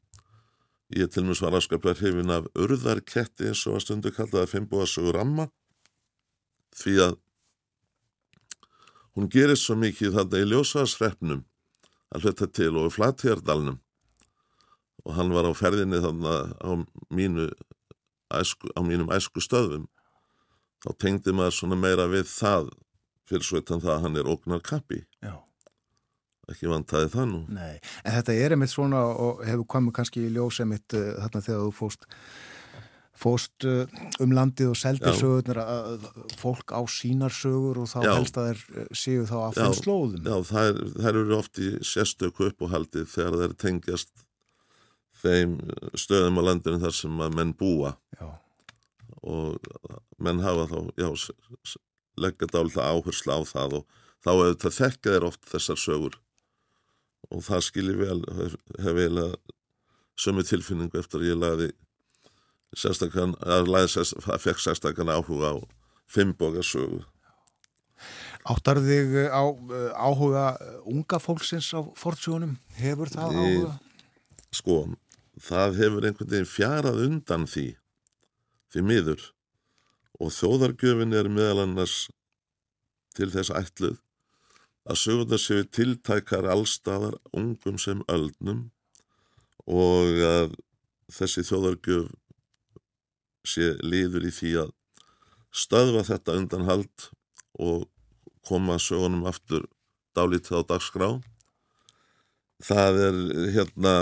[SPEAKER 6] Ég til mér var aðskaplega hrifin af urðarketti eins og að stundu kallaði að fimmbúasögur amma því að hún gerist svo mikið þarna í ljósaðsreppnum að hluta til og í flatjardalnum og hann var á ferðinni þarna á, mínu æsku, á mínum æsku stöðum þá tengdi maður svona meira við það fyrir svo utan það að hann er ógnar kappi
[SPEAKER 1] Já.
[SPEAKER 6] ekki vantaði það nú
[SPEAKER 1] Nei, en þetta er einmitt svona og hefur komið kannski í ljós einmitt uh, þarna þegar þú fóst fóst uh, um landið og seldir
[SPEAKER 6] Já.
[SPEAKER 1] sögurnar að fólk á sínar sögur og þá
[SPEAKER 6] Já.
[SPEAKER 1] helst að þeir uh, séu þá af þeim slóðum.
[SPEAKER 6] Já, þær, þær eru oft í sérstöku uppáhaldi þegar þær tengjast þeim stöðum á landinu þar sem að menn búa
[SPEAKER 1] Já.
[SPEAKER 6] Og menn hafa þá, já, leggja dálita áherslu á það og þá hefur þekka þeir oft þessar sögur og það skilji vel, hef, hef vel að sömu tilfinningu eftir að ég lagði sérstakann, að lagði sérst, fekk sérstakann áhuga á fimmboga sögu.
[SPEAKER 1] Áttar þig á uh, áhuga uh, unga fólksins á fortsjónum? Hefur það áhuga?
[SPEAKER 6] Sko, það hefur einhvern veginn fjarað undan því, því miður og þjóðargjöfin er meðal annars til þess ætluð að sögurnar séu tiltækar allstaðar ungum sem öldnum og að þessi þjóðargjöf sé líður í því að stöðva þetta undanhald og koma sögunum aftur dálítið á dagskrá. Það er hérna,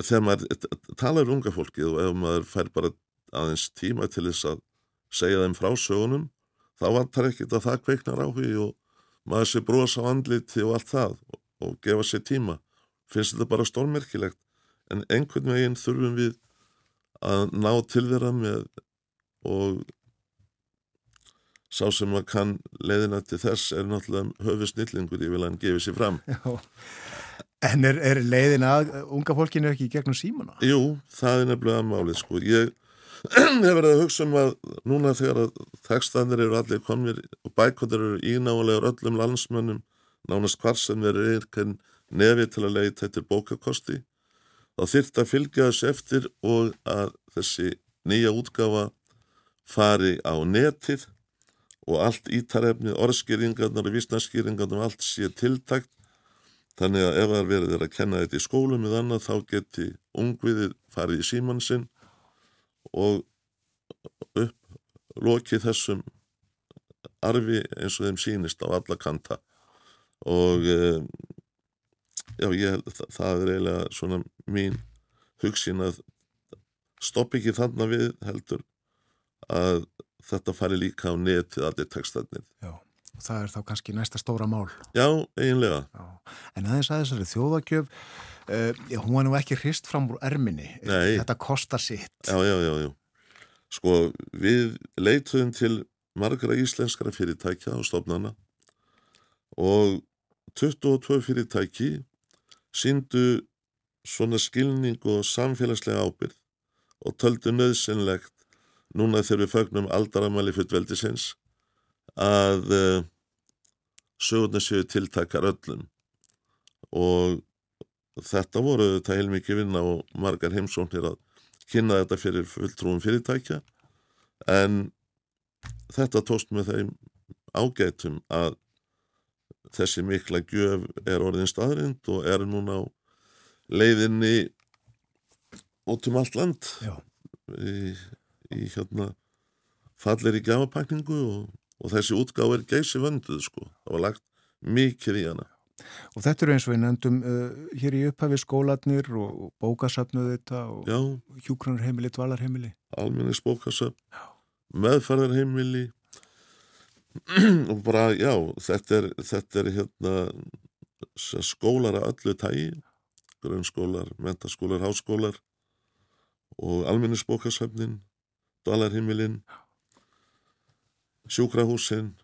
[SPEAKER 6] þegar maður talar um unga fólkið og ef maður fær bara aðeins tíma til þess að segja þeim frá sögunum, þá vantar ekkit að það kveiknar áhugi og maður sé brosa á andliti og allt það og, og gefa sér tíma. Finnst þetta bara stórmerkilegt, en einhvern veginn þurfum við að ná til þeirra með og sá sem að kann leiðina til þess er náttúrulega höfu snillingur, ég vil að hann gefi sér fram.
[SPEAKER 1] Já. En er, er leiðin að unga fólkinu ekki gegnum símana?
[SPEAKER 6] Jú, það er nefnilega málið sko. Ég hef verið að hugsa um að núna þegar að textanir eru allir komnir og bækvöndir eru ínálegar öllum landsmönnum, nánast hvar sem þeir eru ekki nefi til að leita eftir bókakosti, þá þyrft að fylgja þessu eftir og að þessi nýja útgáfa fari á netið og allt ítarefnið, orðskýringarnar og vísnarskýringarnar og allt sé tiltakt þannig að ef það verður að kenna þetta í skólum eða annað þá geti ungviðið farið í síman sinn og upp lokið þessum arfi eins og þeim sínist á alla kanta og e, já, ég, það, það er eiginlega svona mín hugsin að stopp ekki þannig við heldur að þetta fari líka á netið allir textarnir.
[SPEAKER 1] Já, og það er þá kannski næsta stóra mál.
[SPEAKER 6] Já, eiginlega.
[SPEAKER 1] Já. En aðeins að þessari þjóðagjöf, uh, hún var nú ekki hrist fram úr erminni.
[SPEAKER 6] Nei.
[SPEAKER 1] Þetta kostar sitt.
[SPEAKER 6] Já, já, já, já. Sko, við leituðum til margra íslenskara fyrirtækja og stofnana og 22 fyrirtæki síndu svona skilning og samfélagslega ábyrð og töldu nöðsynlegt núna þegar við fögnum aldaramæli fullveldisins að uh, sögurnar séu tiltakar öllum og þetta voru þetta heilmikið vinna og margar heimsóknir að kynna þetta fyrir fulltrúum fyrirtækja. En þetta tóst með þeim ágætum að þessi mikla gjöf er orðin staðrind og er núna á leiðinni út um allt land. Í, í hérna fallir í gafapakningu og, og þessi útgáð er geysi vönduð sko, það var lagt mikið í hana
[SPEAKER 1] Og þetta eru eins og við nefndum uh, hér í upphafi skólanir og, og bókasafnuð þetta og
[SPEAKER 6] já,
[SPEAKER 1] hjúkranarheimili, dvalarheimili.
[SPEAKER 6] almenningsbókasöfn meðferðarheimili. Og bara, já, þetta er, þetta er hérna skólar að öllu tægi grunnskólar, mentaskólar, háskólar. Og almenningsbókasöfnin dvalarheimilin. Sjúkrahúsin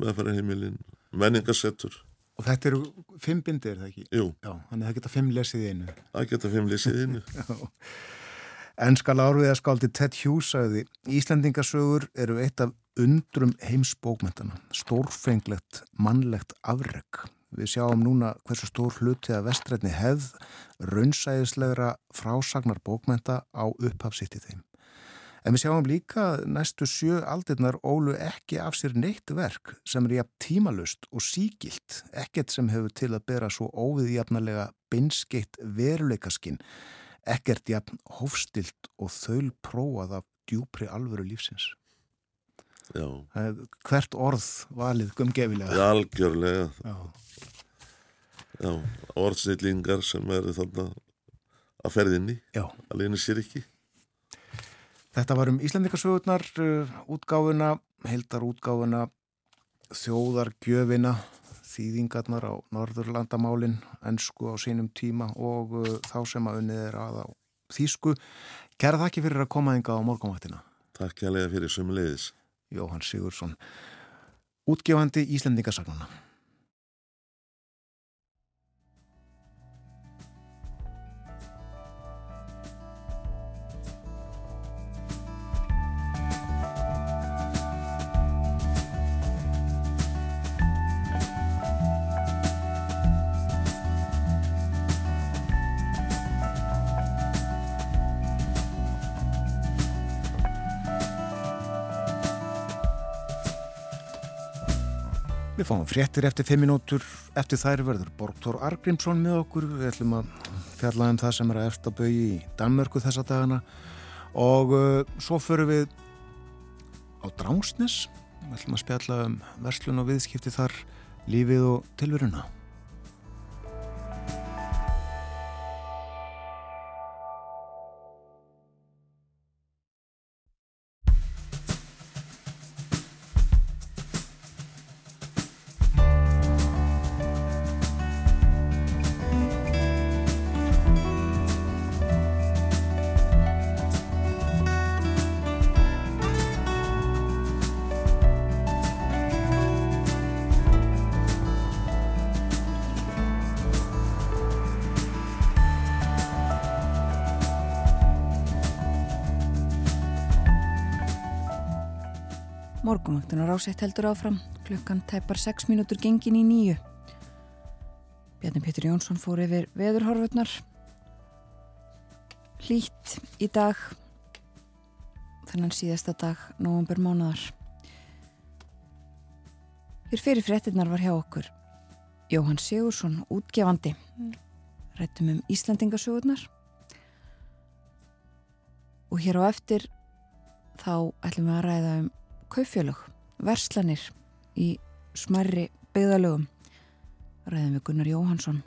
[SPEAKER 6] meðferðarheimilin. Menningasettur,
[SPEAKER 1] Og þetta eru fimm bindi, er það ekki?
[SPEAKER 6] jú,
[SPEAKER 1] Já, þannig að það geta fimm lesið einu.
[SPEAKER 6] það geta fimm lýsið innu
[SPEAKER 1] Ennskal árviðaskáldi Ted Hughes sagði Íslandingasögur eru eitt af undrum heimsbókmentana, stórfenglegt, mannlegt afreg. Við sjáum núna hversu stór hluti að vestrætni hefð raunsæðislegra frásagnar bókmenta á upphafsitt í þeim. En við sjáum líka næstu sjö aldirnar ólu ekki af sér neitt verk sem er jafn tímalust og sígilt, ekkert sem hefur til að bera svo óviðjafnarlega beinskeitt veruleikaskinn ekkert jafn hófstilt og þaul prófað af djúpri alvöru lífsins.
[SPEAKER 6] já,
[SPEAKER 1] er Hvert orð valið gumgefilega.
[SPEAKER 6] algjörlega.
[SPEAKER 1] Já.
[SPEAKER 6] já, orðsnillingar sem eru þarna að ferðinni, alveg sér ekki
[SPEAKER 1] Þetta var um Íslandikasögurnar, uh, útgáfuna, heldar útgáfuna, þjóðargjöfina, þýðingarnar á Norðurlandamálin, ennsku á sínum tíma og uh, þá sem að unnið er að á þýsku. Kæra þakki fyrir að koma þinga á morgunvaktina.
[SPEAKER 6] Takk hérlega fyrir sömuleiðis.
[SPEAKER 1] Jóhann Sigursson, útgefandi Íslandingasagnana. Við fáum fréttir eftir 5 minútur, eftir þær verður Borgþór Argrímsson með okkur, við ætlum að fjalla um það sem er að eftir bau í Danmörku þessa dagana. Og uh, svo förum við á Drángsnes, við ætlum að spjalla um verslun og viðskipti þar, lífið og tilveruna.
[SPEAKER 2] Ásett heldur áfram, klukkan tæpar 6 mínútur gengin í nýju. Bjarni Pétur Jónsson fór yfir veðurhorfurnar. Hlýtt í dag, þennan síðasta dag, november mánuðar. Hér fyrir fréttinnar var hjá okkur Jóhann Sigursson, útgefandi. Rættum um Íslandingasögurnar. Og hér á eftir þá ætlum við að ræða um kaufjölög, verslanir í smerri byggðalögum. Ræðum við Gunnar Jóhansson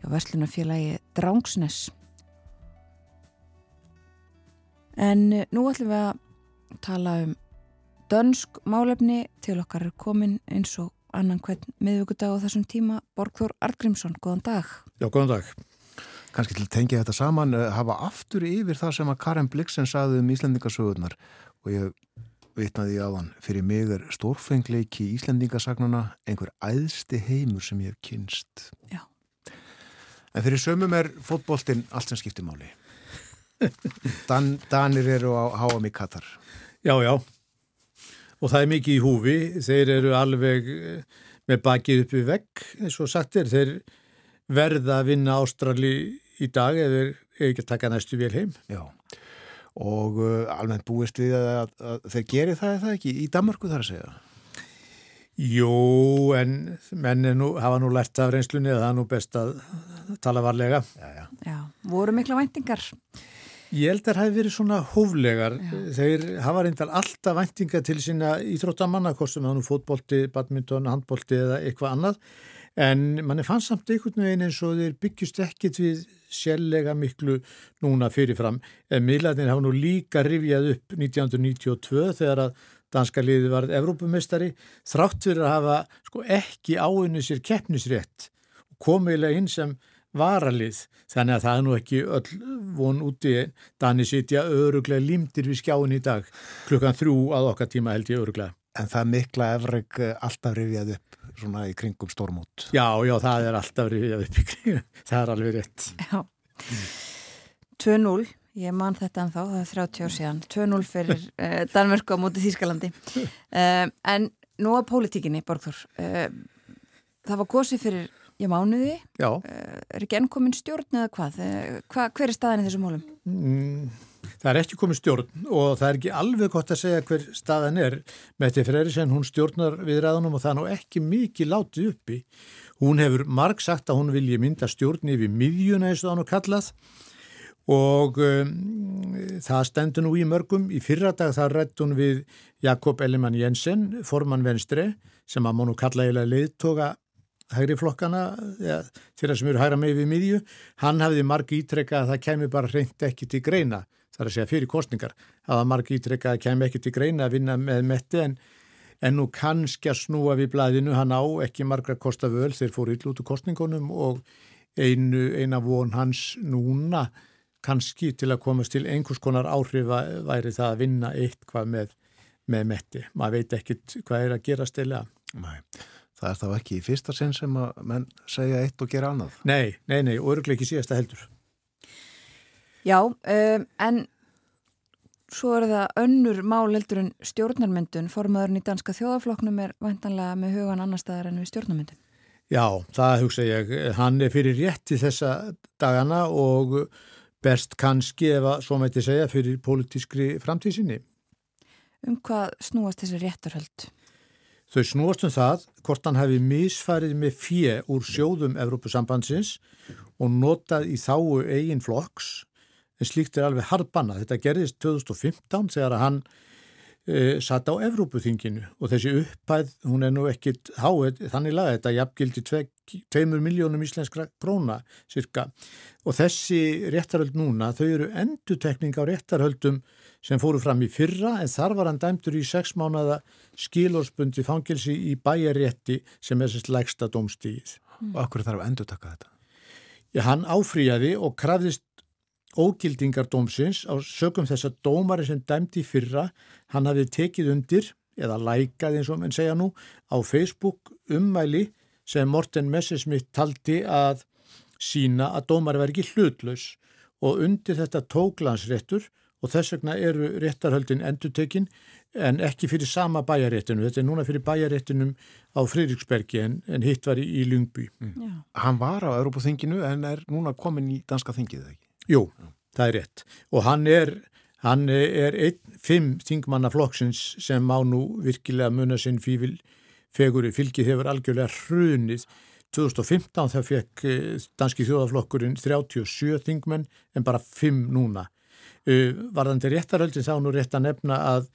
[SPEAKER 2] hjá verslunarfélagi Drangsnes. En eh, nú ætlum við að tala um dönsk málefni til okkar er komin eins og annan hvern miðvíkudag á þessum tíma Borgþór Argrímsson, góðan dag
[SPEAKER 5] Já, góðan dag.
[SPEAKER 1] kannski til að tengja þetta saman eh, hafa aftur yfir það sem að Karen Blixen saði um Íslendingasögurnar og ég vitnaði á hann fyrir mig er stórfengleiki Íslendingasagnuna einhver æðsti heimur sem ég hef kynst
[SPEAKER 2] Já.
[SPEAKER 1] en fyrir sömum er fótboltinn allt sem skiptir máli Dan, Danir eru á HM í Katar
[SPEAKER 5] Já, já. Og það er mikið í húfi. Þeir eru alveg eh, með bakið upp við vegg, eins og sagt er. Þeir verða að vinna Ástrali í dag eða þeir er ekki að taka næstu vel heim.
[SPEAKER 1] Já, og uh, almennt búist við að, að, að þeir geri það eða ekki í Danmarku þar að segja.
[SPEAKER 5] Jú, en menn er nú, hafa nú lært af reynslunni að það er nú best að tala varlega.
[SPEAKER 1] Já, já.
[SPEAKER 2] Já, voru mikla væntingar
[SPEAKER 5] Ég held að það hafi verið svona hóflegar. Þeir hafa reyndar alltaf væntinga til sína íþróttamanna, kostum það nú fótbolti, badminton, handbolti eða eitthvað annað. En manni fannst samt einhvern veginn eins og þeir byggjust ekkit við sérlega miklu núna fyrirfram. En miðlarnir hafa nú líka rifjað upp 1992 þegar að danska liði varð Evrópumestari þrátt fyrir að hafa sko, ekki áunni sér keppnisrétt og komiðlega inn sem varalið. Þannig að það er nú ekki öll von úti. Dani sitja öruglega límdir við skjáin í dag. Klukkan þrjú að okkar tíma held ég öruglega
[SPEAKER 1] En það mikla efreg alltaf rifjað upp svona í kringum stórmót.
[SPEAKER 5] Já, já, það er alltaf rifjað upp í kring það er alveg rétt.
[SPEAKER 2] Já. 2-0, ég man þetta en þá, það er 30 ár síðan. 2-0 fyrir uh, Danmörku á móti Þýskalandi. Uh, en nú að pólitíkinni, Borgþór uh, það var kosið fyrir já, mánuði,
[SPEAKER 5] Já,
[SPEAKER 2] er ekki enn komin stjórn eða hvað? Uh, hva, hver er staðan í þessum málum?
[SPEAKER 5] mm, það er ekki komið stjórn og það er ekki alveg gott að segja hver staðan er Mette Freyrisson, hún stjórnar við ræðunum og það er nú ekki mikið látið uppi hún hefur marg sagt að hún vilji mynda stjórn yfir miðjuna eins og hann og kallað og um, það stendur nú í mörgum. Í fyrra dag það rætt hún við Jakob Ellimann Jensen, formann Venstre, sem að mánu kalla eiginlega leiðtoga hægri flokkana, ja, þeirra sem eru hægra með við miðju. Hann hafði marg ítrekka að það kemi bara hreint ekki til greina, það er að segja fyrir kostningar. Það var marg ítrekka að kemi ekki til greina að vinna með metti en, en nú kannski að snúa við blæðinu, hann á ekki margra kosta völ, þeir fóru illa út úr kostningunum og einu, eina von hans núna kannski til að komast til einhvers konar áhrifa væri það að vinna eitthvað með, með metti. Maður veit ekkit hvað er að gera stila.
[SPEAKER 1] Nei, það er þá ekki í fyrsta sinn sem að menn segja eitt og gera annað.
[SPEAKER 5] Nei, nei, nei, og örglega ekki síðasta heldur.
[SPEAKER 2] Já, um, en svo er það önnur mál heldur en stjórnarmyndun formaðurinn í danska þjóðafloknum er vantanlega með hugan annar staðar en við stjórnarmyndun.
[SPEAKER 5] Já, það hugsa ég. Hann er fyrir rétti þessa dagana og best kannski ef að svo mæti segja fyrir pólitískri framtíðsinni.
[SPEAKER 2] Um hvað snúast þessi réttarhöld?
[SPEAKER 5] Þau snúast um það hvort hann hefði misfarið með fjö úr sjóðum Evrópusambandsins og notað í þáu eigin flokks en slíkt er alveg hardbanna. Þetta gerðist 2015 þegar hann e, satt á Evrópuþinginu og þessi upphæð, hún er nú ekkit háið, þannig laga þetta jafngildi 2 miljónum íslenskra króna cirka og þessi réttarhöld núna, þau eru endutekning á réttarhöldum sem fóru fram í fyrra en þar var hann dæmtur í 6 mánada skilórsbundi fangilsi í bæjarétti sem er sérst lægsta dómstíð.
[SPEAKER 1] Og akkur þarf að endur taka þetta?
[SPEAKER 5] Já, hann áfrýjaði og krafðist ógildingar dómsins á sögum þess að dómari sem dæmdi í fyrra, hann hafði tekið undir eða lækað eins og mann segja nú á Facebook ummæli sem Morten Messersmith taldi að sína að dómari var ekki hlutlaus og undir þetta tóklansréttur og þess vegna eru réttarhöldin endutekinn en ekki fyrir sama bæjaréttinu. Þetta er núna fyrir bæjaréttinum á Fridriksbergi en, en hitt var í, í Lungby.
[SPEAKER 2] Já.
[SPEAKER 1] Hann var á Európa-þinginu en er núna komin í danska þingið, ekki?
[SPEAKER 5] Jú, það er rétt. Og hann er, hann er einn, fimm þingmanna flokksins sem má nú virkilega muna sinn fífil feguri fylgið hefur algjörlega hrunið 2015 það fekk eh, danski þjóðaflokkurinn 37 þingmenn en bara 5 núna. Uh, varðandi réttaröldin þá nú rétt að nefna að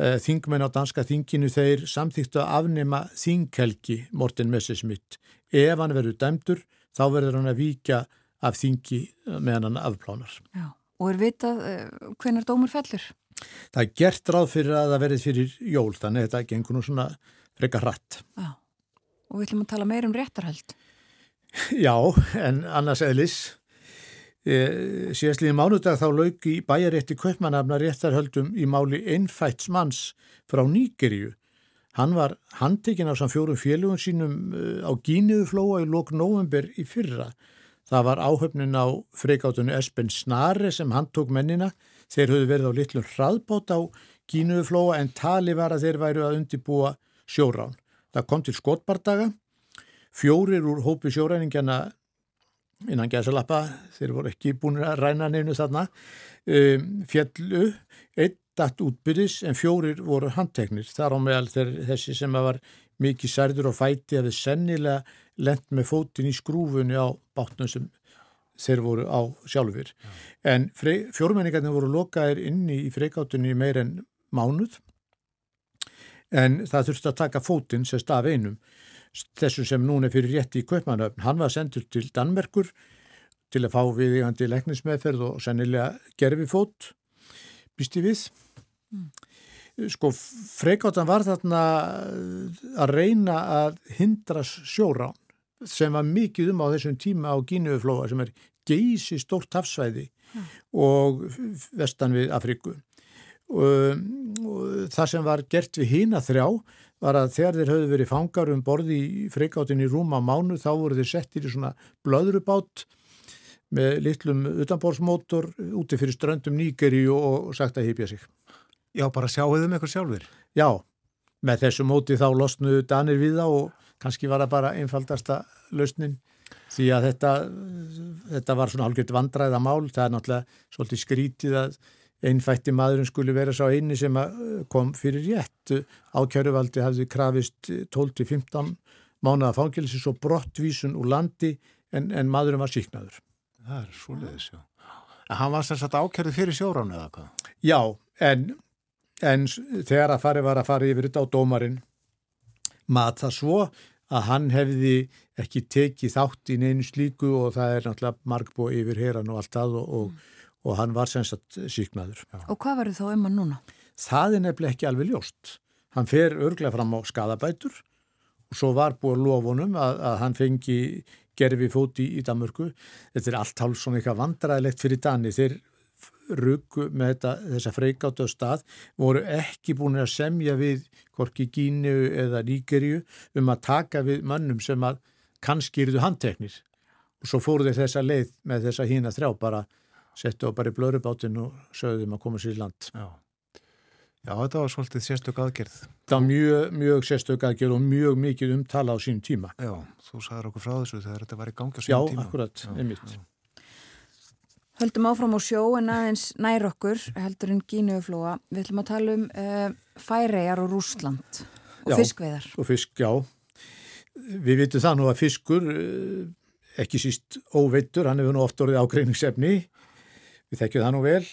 [SPEAKER 5] uh, þingmenn á danska þinginu þeir samþýttu að afnema þinghelgi Morten Messerschmidt. Ef hann verður dæmdur þá verður hann að víkja af þingi meðan hann afplánar.
[SPEAKER 2] Já. Og er vitað uh, hvenar dómur fellur?
[SPEAKER 5] Það er gert ráð fyrir að það verði fyrir jól þannig þetta gengur nú svona frekar hratt.
[SPEAKER 2] Já. Og við ætlum að tala meir um réttarhald.
[SPEAKER 5] Já, en annars eðlis E, síðastliðin mánudag þá lauk í bæjarétti Kaupmannafna réttarhöldum í máli einfætts manns frá Nýgeríu. Hann var handtekinn á samt fjórum félugum sínum á Gíniðuflóa í lók november í fyrra. Það var áhöfnin á freikátunni Espen Snare sem handtók mennina. Þeir höfðu verið á litlum hraðbót á Gíniðuflóa en tali var að þeir væru að undibúa sjórán. Það kom til skotbardaga. Fjórir úr hópi sjóræningjana innan gæðsalappa, þeir voru ekki búin að ræna neinu þarna, um, fjallu, eitt datt útbyrðis en fjórir voru handteknir. Þar á meðal þeir, þessi sem var mikið særður og fæti að við sennilega lent með fótin í skrúfunni á bátnum sem þeir voru á sjálfur. Ja. En fjórmenningarnir voru lokaðir inni í freikátunni meir en mánuð en það þurfti að taka fótin sérst af einum þessu sem núna er fyrir rétti í Kaupmannöfn. Hann var sendur til Danmerkur til að fá viðígandi leknismeðferð og sennilega gerfi fót, býsti við. Mm. Sko, freikáttan var þarna að reyna að hindra sjórán sem var mikið um á þessum tíma á Gínuuflóa sem er geysi stórt hafsvæði mm. og vestan við Afriku. Og, og það sem var gert við hína þrjá var að þegar þeir höfðu verið fangar um borði í freikáttinn í rúma mánu þá voru þeir settir í svona blöðrubát með litlum utanbórsmótor úti fyrir ströndum nýgeri og sagt að hypja sig.
[SPEAKER 1] Já, bara sjáuðum eitthvað sjálfur?
[SPEAKER 5] Já, með þessu móti þá losnuðu danir við það og kannski var það bara einfaldasta lausnin því að þetta, þetta var svona algjört vandræða mál, það er náttúrulega svolítið skrítið að einfætti maðurinn skuli vera sá eini sem eh, kom fyrir rétt. Ákjæruvaldi hafði krafist 12-15 mánuða fangilsi svo brottvísun úr landi en, en maðurinn var síknaður.
[SPEAKER 1] Það er svoleiðis, já. En hann var sérstaklega ákjærið fyrir sjóran eða hvað?
[SPEAKER 5] Já, en, en þegar að fari var að fara yfir þetta á dómarinn mat það svo að hann hefði ekki tekið þátt í neinu slíku og það er náttúrulega margbúið yfir heran og allt það og, og og hann var semst síknaður.
[SPEAKER 2] Og hvað verður þá um hann núna?
[SPEAKER 5] Það er nefnilega ekki alveg ljóst. Hann fer örglega fram á skadabætur og svo var búið lofunum að, að hann fengi gerfi fóti í, í Danmörku. Þetta er allt hálf svona eitthvað vandræðilegt fyrir Dani. Þeir ruggu með þetta, þessa freikáttu á stað voru ekki búin að semja við Korki Gínu eða Níkerju um að taka við mannum sem að kannski eruðu handteknir og svo fóru þeir þessa leið með þessa hína þrjá bara settu á bara í blörubátinn og sögðum að koma sér í land.
[SPEAKER 1] Já. Já, þetta var svolítið sérstök aðgerð.
[SPEAKER 5] Það var mjög, mjög sérstök aðgerð og mjög mikið umtala á sín tíma.
[SPEAKER 1] Já, þú sagður okkur frá þessu þegar þetta var í gangi á sín tíma.
[SPEAKER 5] Já, akkurat, einmitt.
[SPEAKER 2] Höldum áfram á sjó en aðeins nær okkur, heldur en Gínuuflóa. Við ætlum að tala um uh, færejar og Rúsland og já, fiskveðar.
[SPEAKER 5] Og fisk, já. Við vitum það nú að fiskur, uh, ekki síst óveittur, hann hefur nú oft orðið ágreiningsefni Við þekkjum það nú vel.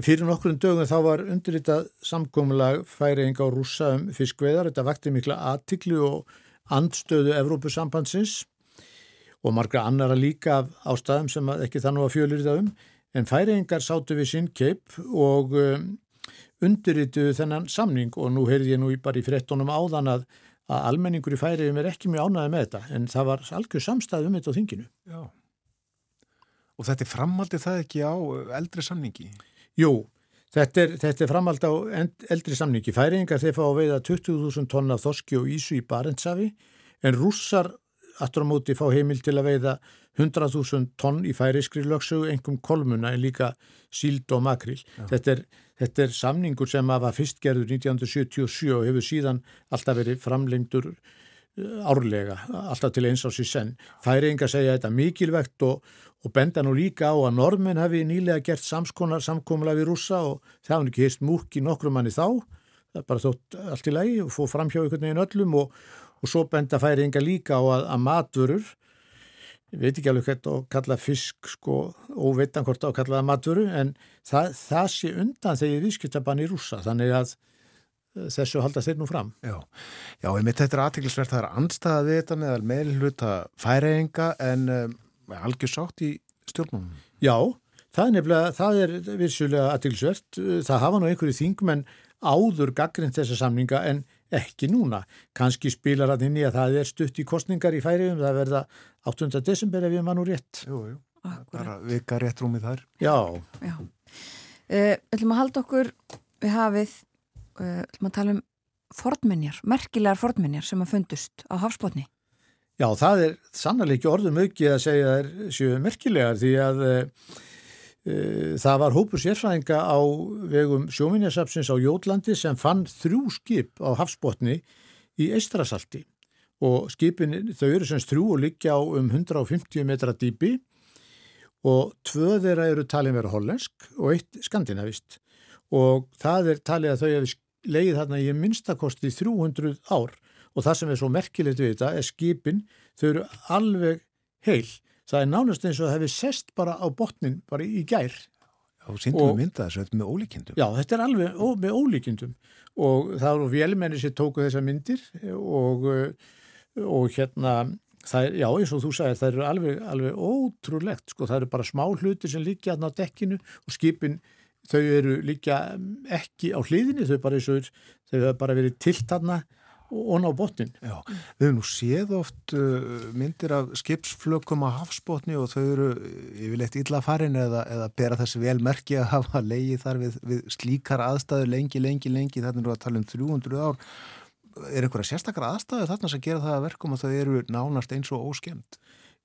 [SPEAKER 5] Fyrir nokkrum dögum þá var undirritað samkómulag færiðing á rúsa um fiskveðar. Þetta vakti mikla aðtiklu og andstöðu Evrópusambandsins og margra annara líka af ástæðum sem ekki þannig að fjölir það um. En færiðingar sátu við sinn keip og um, undirrituðu þennan samning og nú heyrði ég nú bara í frettunum áðan að, að almenningur í færiðum er ekki mjög ánæði með þetta en það var algjör samstæð um þetta á þinginu.
[SPEAKER 1] Já. Og þetta er framaldi það ekki á eldri samningi?
[SPEAKER 5] Jú, þetta er, þetta er framaldi á eldri samningi. Færingar þeir fá að veiða 20.000 tonna þoski og ísu í Barentsafi en rússar aftur á móti fá heimil til að veiða 100.000 tonn í færiskri lögsögu, engum kolmuna en líka síld og makril. Þetta er, þetta er samningur sem var fyrst gerður 1977 og hefur síðan alltaf verið framlengdur eh, árlega, alltaf til eins á síðan senn. Færingar segja þetta mikilvægt og, og benda nú líka á að normenn hafi nýlega gert samskonar samkomla við rússa og það hafði ekki heist múk í nokkrum manni þá það er bara þótt allt í lagi og fóð fram hjá einhvern veginn öllum og, og svo benda færi enga líka á að, að matvörur ég veit ekki alveg hvernig að kalla fisk sko, óveitan hvort að kalla það matvöru en það, það sé undan þegar viðskiptabann í rúsa þannig að eh, þessu halda þeir nú fram.
[SPEAKER 1] Já, já ég mitt þetta er aðtiklisvert það er anstæða við þetta meðal meðluta færeiginga en um, algjör sátt í stjórnum
[SPEAKER 5] Já, það er nefnilega, það er vissulega aðtilsvert, það hafa nú einhverju þingmenn áður gaggrind þessa samninga en ekki núna. Kanski spilar hann inn í að það er stutt í kostningar í færiðum, það verða 8. desember ef ég mann úr rétt.
[SPEAKER 1] Jú, jú,
[SPEAKER 2] Akkurat.
[SPEAKER 1] bara vika rétt rúmið þar
[SPEAKER 5] Já,
[SPEAKER 2] Já. Uh, ætlum að halda okkur við hafið, uh, ætlum að tala um fornminjar, merkilegar fornminjar sem að fundust á hafsbótni.
[SPEAKER 5] já, það er sannlega ekki orðum aukið að segja þær séu merkilegar því að e, það var hópur sérfræðinga á vegum sjóminjasapsins á Jótlandi sem fann þrjú skip á hafsbótni í Eistrasalti og skipin, þau eru semst þrjú og liggja á um 150 metra dýpi. Og tvö þeirra eru talin vera hollensk og eitt skandinavist. Og það er talið að þau hefur leið þarna í minnstakosti 300 ár. Og það sem er svo merkilegt við þetta er skipin, þau eru alveg heil. Það er nánast eins og það hefur sest bara á botnin bara í gær.
[SPEAKER 1] Já, síndum
[SPEAKER 5] Og-
[SPEAKER 1] við mynda þessu, með ólíkindum.
[SPEAKER 5] Já, þetta er alveg ó, með ólíkindum. Og það eru vélmenni sem tóku þessar myndir og, uh, og hérna, er, já eins og þú sagðir, það eru alveg, alveg ótrúlegt, sko, það eru bara smá hlutir sem líkja þarna á dekkinu og skipin, þau eru líka ekki á hliðinni, þau bara eins og þau hefur bara verið tilt þarna og ná botnin.
[SPEAKER 1] Já, við höfum nú séð oft uh, myndir af skipsflökum á hafsbótni og þau eru yfirleitt illa farin eða, eða bera þessi vel merki að hafa leið þar við, við slíkar aðstæður lengi, lengi, lengi, þarna eru að tala um 300 ár. Er einhverja sérstakar aðstæður þarna sem gera það að verkum að þau eru nánast eins og óskemmt?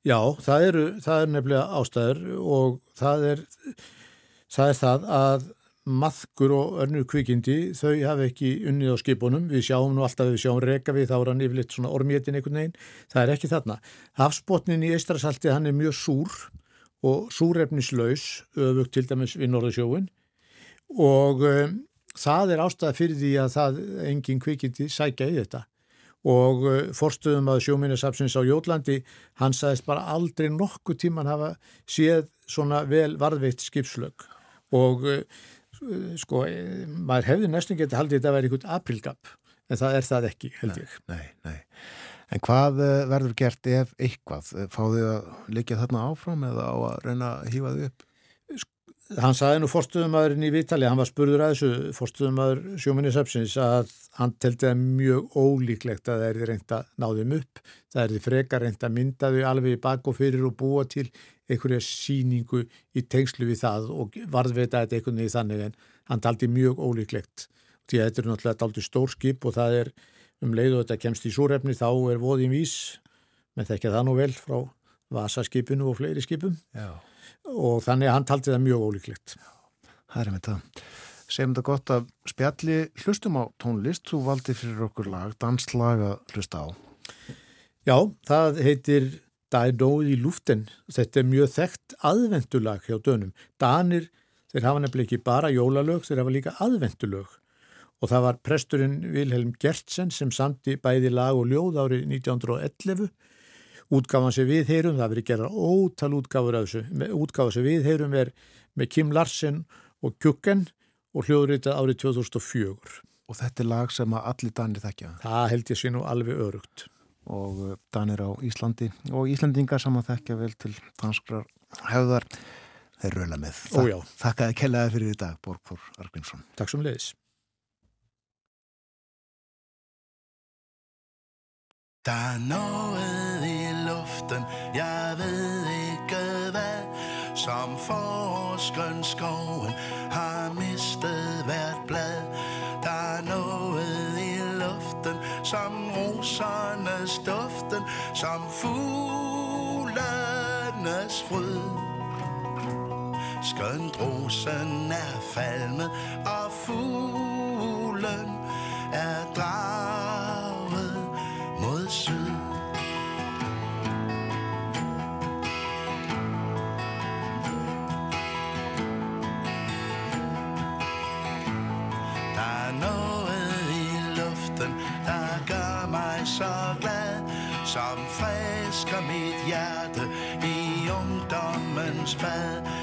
[SPEAKER 5] Já, það eru, það er nefnilega ástæður og það er, það er það að maðkur og önnur kvikindi, þau hafa ekki unnið á skipunum. Við sjáum nú alltaf, við sjáum reka við, þá er hann yfirleitt svona ormétin einhvern veginn. Það er ekki þarna. Hafsbotnin í Eistrasalti, hann er mjög súr og súrefnislaus, öfugt til dæmis við Norðursjóin og um, það er ástæða fyrir því að það engin kvikindi sækja í þetta og uh, forstöðum að sjóminnesapsins á Jótlandi, hann sagðist bara aldrei nokkuð tíman hafa séð svona vel varðveitt skipslög og uh, sko, eh, maður hefði næstum getið haldið þetta að vera einhvern aprilgap en það er það ekki, held ég.
[SPEAKER 1] Nei, nei. En hvað uh, verður gert ef eitthvað? Fáðu þið að liggja þarna áfram eða á að reyna að hýfa þið upp?
[SPEAKER 5] Hann sagði nú forstöðumæðurinn í Vítali, hann var spurður að þessu forstöðumæður sjóminnesapsins að hann teldi það mjög ólíklegt að það er reynd að ná þeim upp, það er því frekar reynd að mynda þau alveg í bak og fyrir og búa til einhverja síningu í tengslu við það og varðveita þetta einhvern veginn þannig en hann taldi mjög ólíklegt. Því að þetta er náttúrulega daldi stór skip og það er um leið og þetta kemst í súrefni þá er voðin vís, með þekkja það nú vel frá vasaskipinu og fleiri skipum.
[SPEAKER 1] Já.
[SPEAKER 5] Og þannig að hann taldi það mjög ólíklegt.
[SPEAKER 1] Það er með það. Segjum þetta gott að spjalli hlustum á tónlist. Þú valdi fyrir okkur lag, danslag að hlusta á.
[SPEAKER 5] Já, það heitir Dænóð í lúften. Þetta er mjög þekkt aðvendulag hjá dönum. Danir, þeir hafa nefnilega ekki bara jólalög, þeir hafa líka aðvendulög. Og það var presturinn Vilhelm Gertsen sem samti bæði lag og ljóð árið 1911 útgáfan sem við heyrum, það verið gera ótal útgáfur af þessu, útgáfa sem við heyrum er með Kim Larsen og Kjukken og hljóðritað árið 2004.
[SPEAKER 1] Og þetta er lag sem að allir danir þekkja.
[SPEAKER 5] Það held ég sé nú alveg örugt.
[SPEAKER 1] Og uh, danir á Íslandi og Íslandingar sem að þekkja vel til danskrar hefðar. Þeir raula með.
[SPEAKER 5] Ó, já.
[SPEAKER 1] Þakkaði kellaði fyrir í dag, Borgþór Argvinsson.
[SPEAKER 5] Takk sem leiðis.
[SPEAKER 7] Der er aften jeg ved ikke hvad, som forskeren skoven har mistet hvert blad. Der er noget i luften, som rosernes duften, som fuglenes fryd. Skønt rosen er falmet, og fuglen er drejet som frisker mit hjerte i ungdommens bad.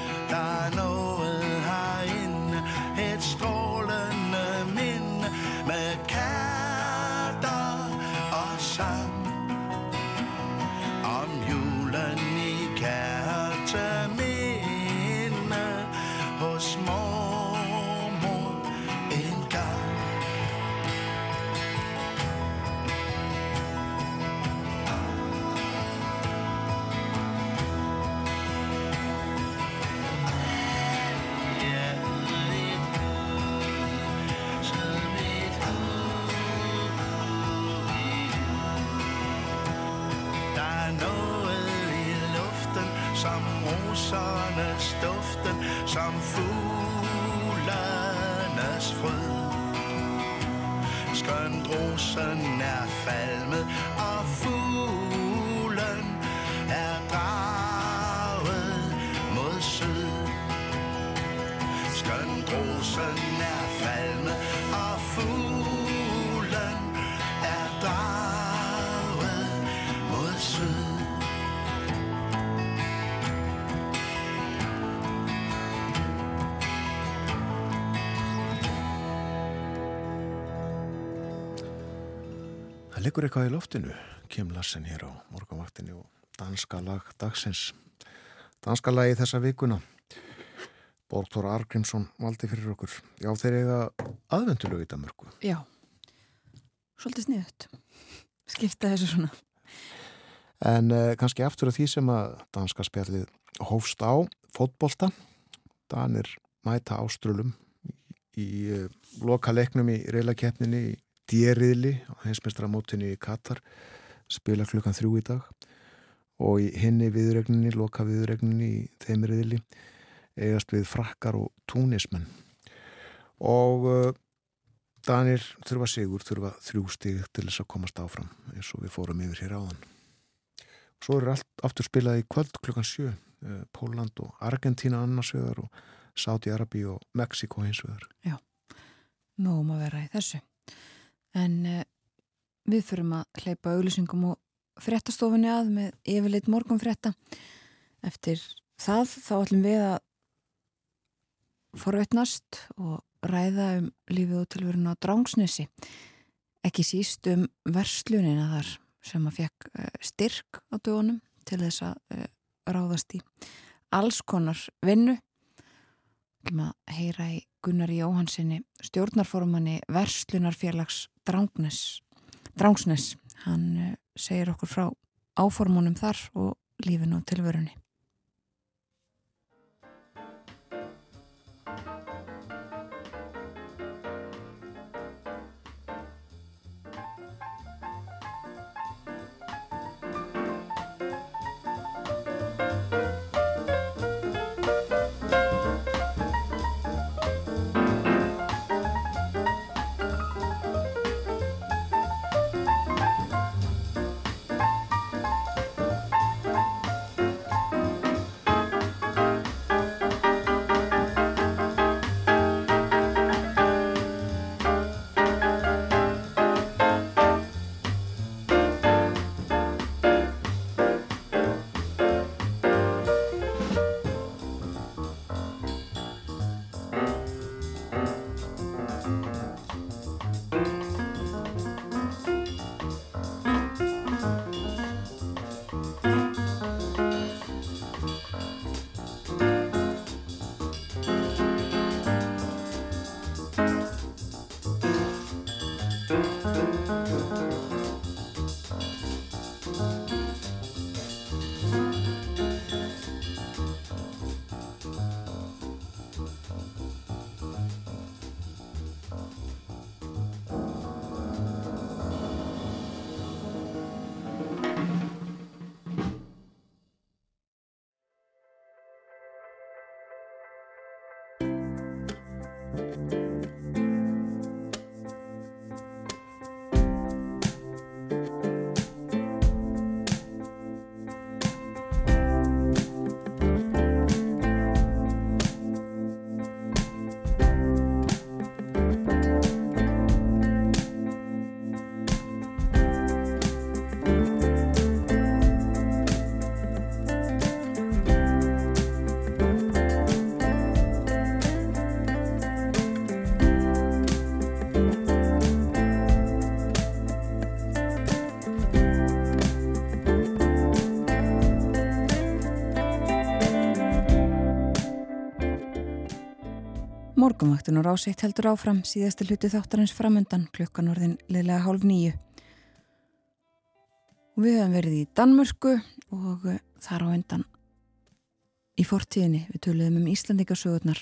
[SPEAKER 1] Það liggur eitthvað í loftinu, Kim Lassen hér á morgunvaktinni og danska lag dagsins. Danska lagi þessa vikuna. Borgþóra Argrímsson valdi fyrir okkur. Já, þeir eiga aðvendulegu í Danmörku.
[SPEAKER 2] Já, svolítið sniðut. Skipta þessu svona.
[SPEAKER 1] En uh, kannski aftur af því sem að danska spjallið hófst á fótbolta. Danir mæta áströlum í uh, loka leiknum í reylakeppninni í dýriðli á hinsmestramótinni í Katar spila klukkan þrjú í dag. Og í hinni viðregninni, loka viðregninni í þeim riðli eigast við frakkar og túnismenn. Og uh, Danir þurfa sigur, þurfa þrjú stig til þess að komast áfram eins og við fórum yfir hér áðan. Svo er allt aftur spilað í kvöld klukkan sjö uh, Póland og Argentína annars vegar og Saudi-Arabi og Mexiko hins vegar.
[SPEAKER 2] Nóum að vera í þessu. En uh, við fyrum að hleypa auglýsingum og fréttastofunni að með yfirleitt morgun frétta. Eftir það þá ætlum við að forveitnast og ræða um lífið og tilverun á Drángsnesi. Ekki síst um verslunina þar sem að fekk uh, styrk á dögunum til þess að uh, ráðast í alls konar vinnu. Við ætlum að heyra í Gunnari Jóhansinni, stjórnarformanni Verslunarfélags. Drángsnes. Hann uh, segir okkur frá áformunum þar og lífinu og tilverunni. Morgumvöktun og ráseitt heldur áfram síðasti hluti þáttarins framöndan klukkan orðin liðlega hálf nýju. Við höfum verið í Danmörku og eh, þar á undan í fortíðinni. Við töluðum um Íslandingasögurnar.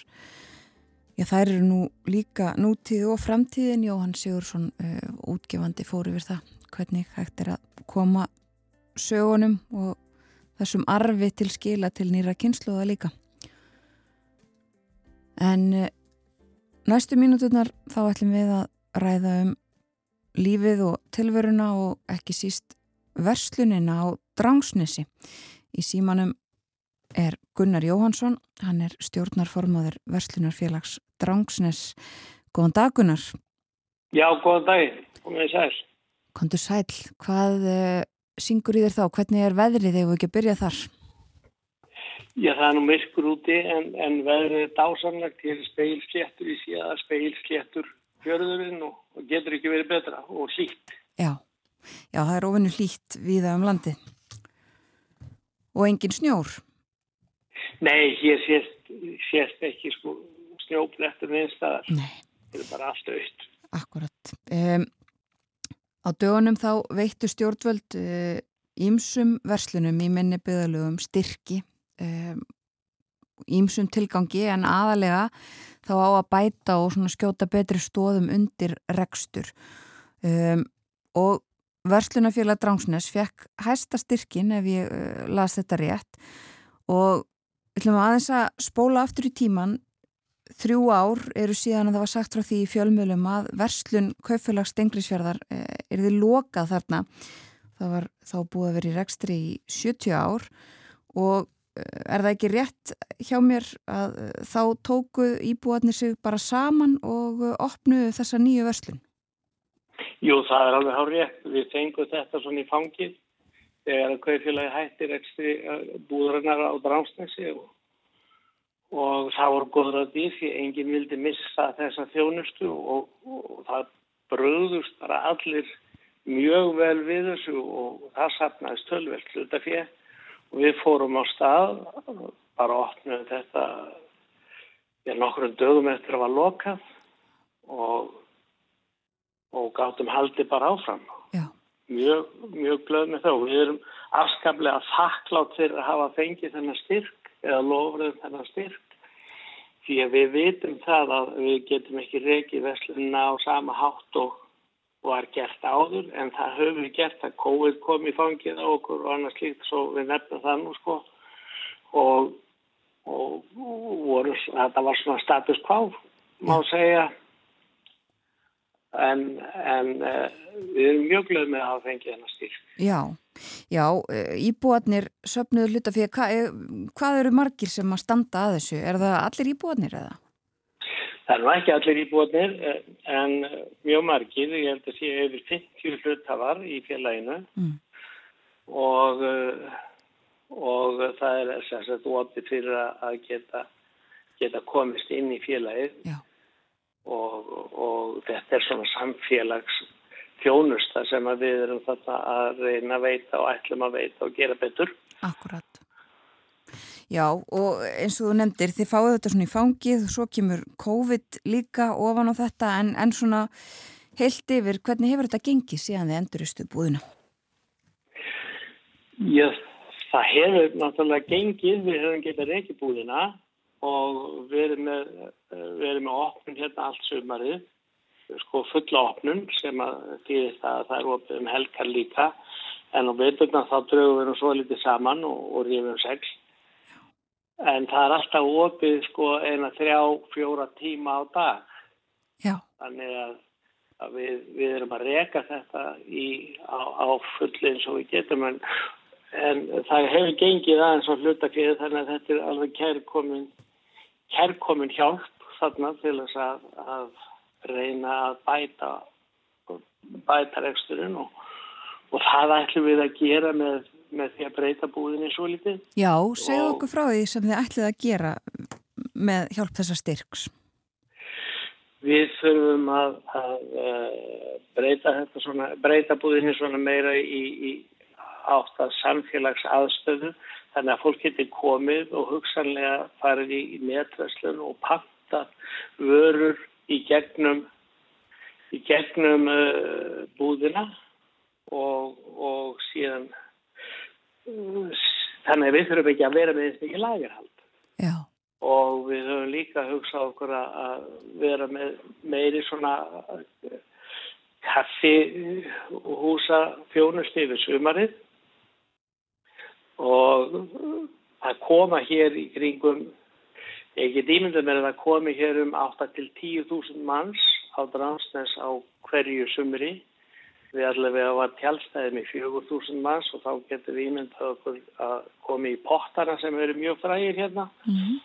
[SPEAKER 2] Já, þær eru nú líka nútíð og framtíðin. Jóhann Sigursson, uh, útgefandi, fór yfir það. Hvernig hægt er að koma sögunum og þessum arfi til skila til nýra kynsluða líka. En uh, Næstu mínúturnar þá ætlum við að ræða um lífið og tilveruna og ekki síst verslunina á Drangsnesi. Í símanum er Gunnar Jóhansson, hann er stjórnarformaður verslunarfélags Drangsnes. Góðan dag Gunnar.
[SPEAKER 8] Já, góðan dag, komið sæl.
[SPEAKER 2] Kondur sæl, hvað uh, syngur í þér þá? Hvernig er veðrið þegar við ekki að byrja þar?
[SPEAKER 8] Já, það er nú myrkur úti en, en veðrið er dásamlegt til speilsléttur í síðan speilsléttur fjörðurinn og, og getur ekki verið betra og hlýtt.
[SPEAKER 2] Já, já það er ofinu hlýtt viða um landi. Og engin snjór?
[SPEAKER 8] Nei, hér sést, sést ekki sko, snjóblettur.
[SPEAKER 2] Nei.
[SPEAKER 8] Það er bara allt aukt.
[SPEAKER 2] Akkurat. Um, á dögunum þá veittu stjórnvöld ímsum uh, verslunum í minni byggðalögum styrki ímsum um, tilgangi en aðalega þá á að bæta og skjóta betri stóðum undir rekstur. Um, og Verslunafélag Drangsnes fekk hæsta styrkin ef ég uh, las þetta rétt. Og ætlum aðeins að spóla aftur í tíman þrjú ár eru síðan að það var sagt frá því í fjölmjölum að verslun kaupfélags Stenglisfjörðar uh, er því lokað þarna. Það var þá búið að vera í rekstri í 70 ár og er það ekki rétt hjá mér að eh, þá tóku íbúarnir sig bara saman og eh, opnuðu þessa nýju verslun?
[SPEAKER 8] Jú, það er alveg hár rétt. Við fengum þetta svona í fangið þegar að kaupfélagi hættir ekstri eh, búðurinnar á Drámsnesi og, og það voru góður að því enginn vildi missa þessa þjónustu og, og það bröðust bara allir mjög vel við þessu og það sapnaðist tölvelt hlutafér Við fórum á stað, bara opnum þetta við nokkrum dögum eftir að var lokað og, og gáttum haldi bara áfram.
[SPEAKER 2] Já.
[SPEAKER 8] Mjög, mjög glöð með þá. Við erum afskaplega þakklátt fyrir að hafa fengið þennan styrk eða lofröðum þennan styrk því að við vitum það að við getum ekki reykið veslunna á sama hátt og var gert áður en það höfum við gert að COVID kom í fangið á okkur og annars líkt svo við nefna það nú sko og, og, og voru, þetta var svona status quo má segja en, en uh, við erum mjög glöð með að hafa fengið hennar styrk.
[SPEAKER 2] Já, já, eh, íbúarnir söpnuðu hluta fyrir, hva, eh, hvað eru margir sem að standa að þessu? Er það allir íbúarnir eða?
[SPEAKER 8] Það er nú ekki allir íbúinir en mjög margir, ég held að sé yfir 50 hlutafar í félaginu mm. og, og það er sérstaklega opið fyrir að geta, geta komist inn í félagið og, og þetta er svona samfélags þjónusta sem við erum þetta að reyna að veita og ætlum að veita og gera betur.
[SPEAKER 2] Akkurat. Já og eins og þú nefndir þið fáið þetta svona í fangið og svo kemur COVID líka ofan á þetta en, en svona heilt yfir hvernig hefur þetta gengið síðan þið enduristu búðina?
[SPEAKER 8] Já það hefur náttúrulega gengið við hefum getað reykið búðina og við erum með, með opnum hérna allt sömarið sko fulla opnum sem að þýðir það að það er opnum um helgar líka en á veiturna þá drögum við nú svo litið saman og, og rífum sex en það er alltaf opið sko eina þrjá, fjóra tíma á dag.
[SPEAKER 2] Já.
[SPEAKER 8] Þannig að, að við, við erum að reka þetta í, á, á fulli eins og við getum en, en það hefur gengið aðeins á hlutafíðu þannig að þetta er alveg kærkomin, kærkomin hjálp þarna til þess að, að reyna að bæta, bæta reksturinn og, og það ætlum við að gera með með því að breyta búðinni svo litið.
[SPEAKER 2] Já, segðu okkur frá því sem þið ætlið að gera með hjálp þessa styrks.
[SPEAKER 8] Við þurfum að, að uh, breyta, svona, breyta búðinni svona meira í, í átt að samfélags aðstöðu þannig að fólk getur komið og hugsanlega farið í netverslun og panta posta vörur í gegnum í gegnum uh, búðina og, og síðan þannig að við þurfum ekki að vera með þess mikið lagerhald.
[SPEAKER 2] Já,
[SPEAKER 8] og við höfum líka hugsað okkur að að vera með meiri svona uh, kaffi húsa fjónust yfir sumarið. Og að koma hér í kringum get ímyndið mér að komi hér um 8 til 10.000 manns á Dransnes á hverju sumri við allavega var tjálstæðið með 4.000 manns og þá getur við ímyndið okkur að komi í pottara sem eru mjög frægir hérna.
[SPEAKER 2] Mhm,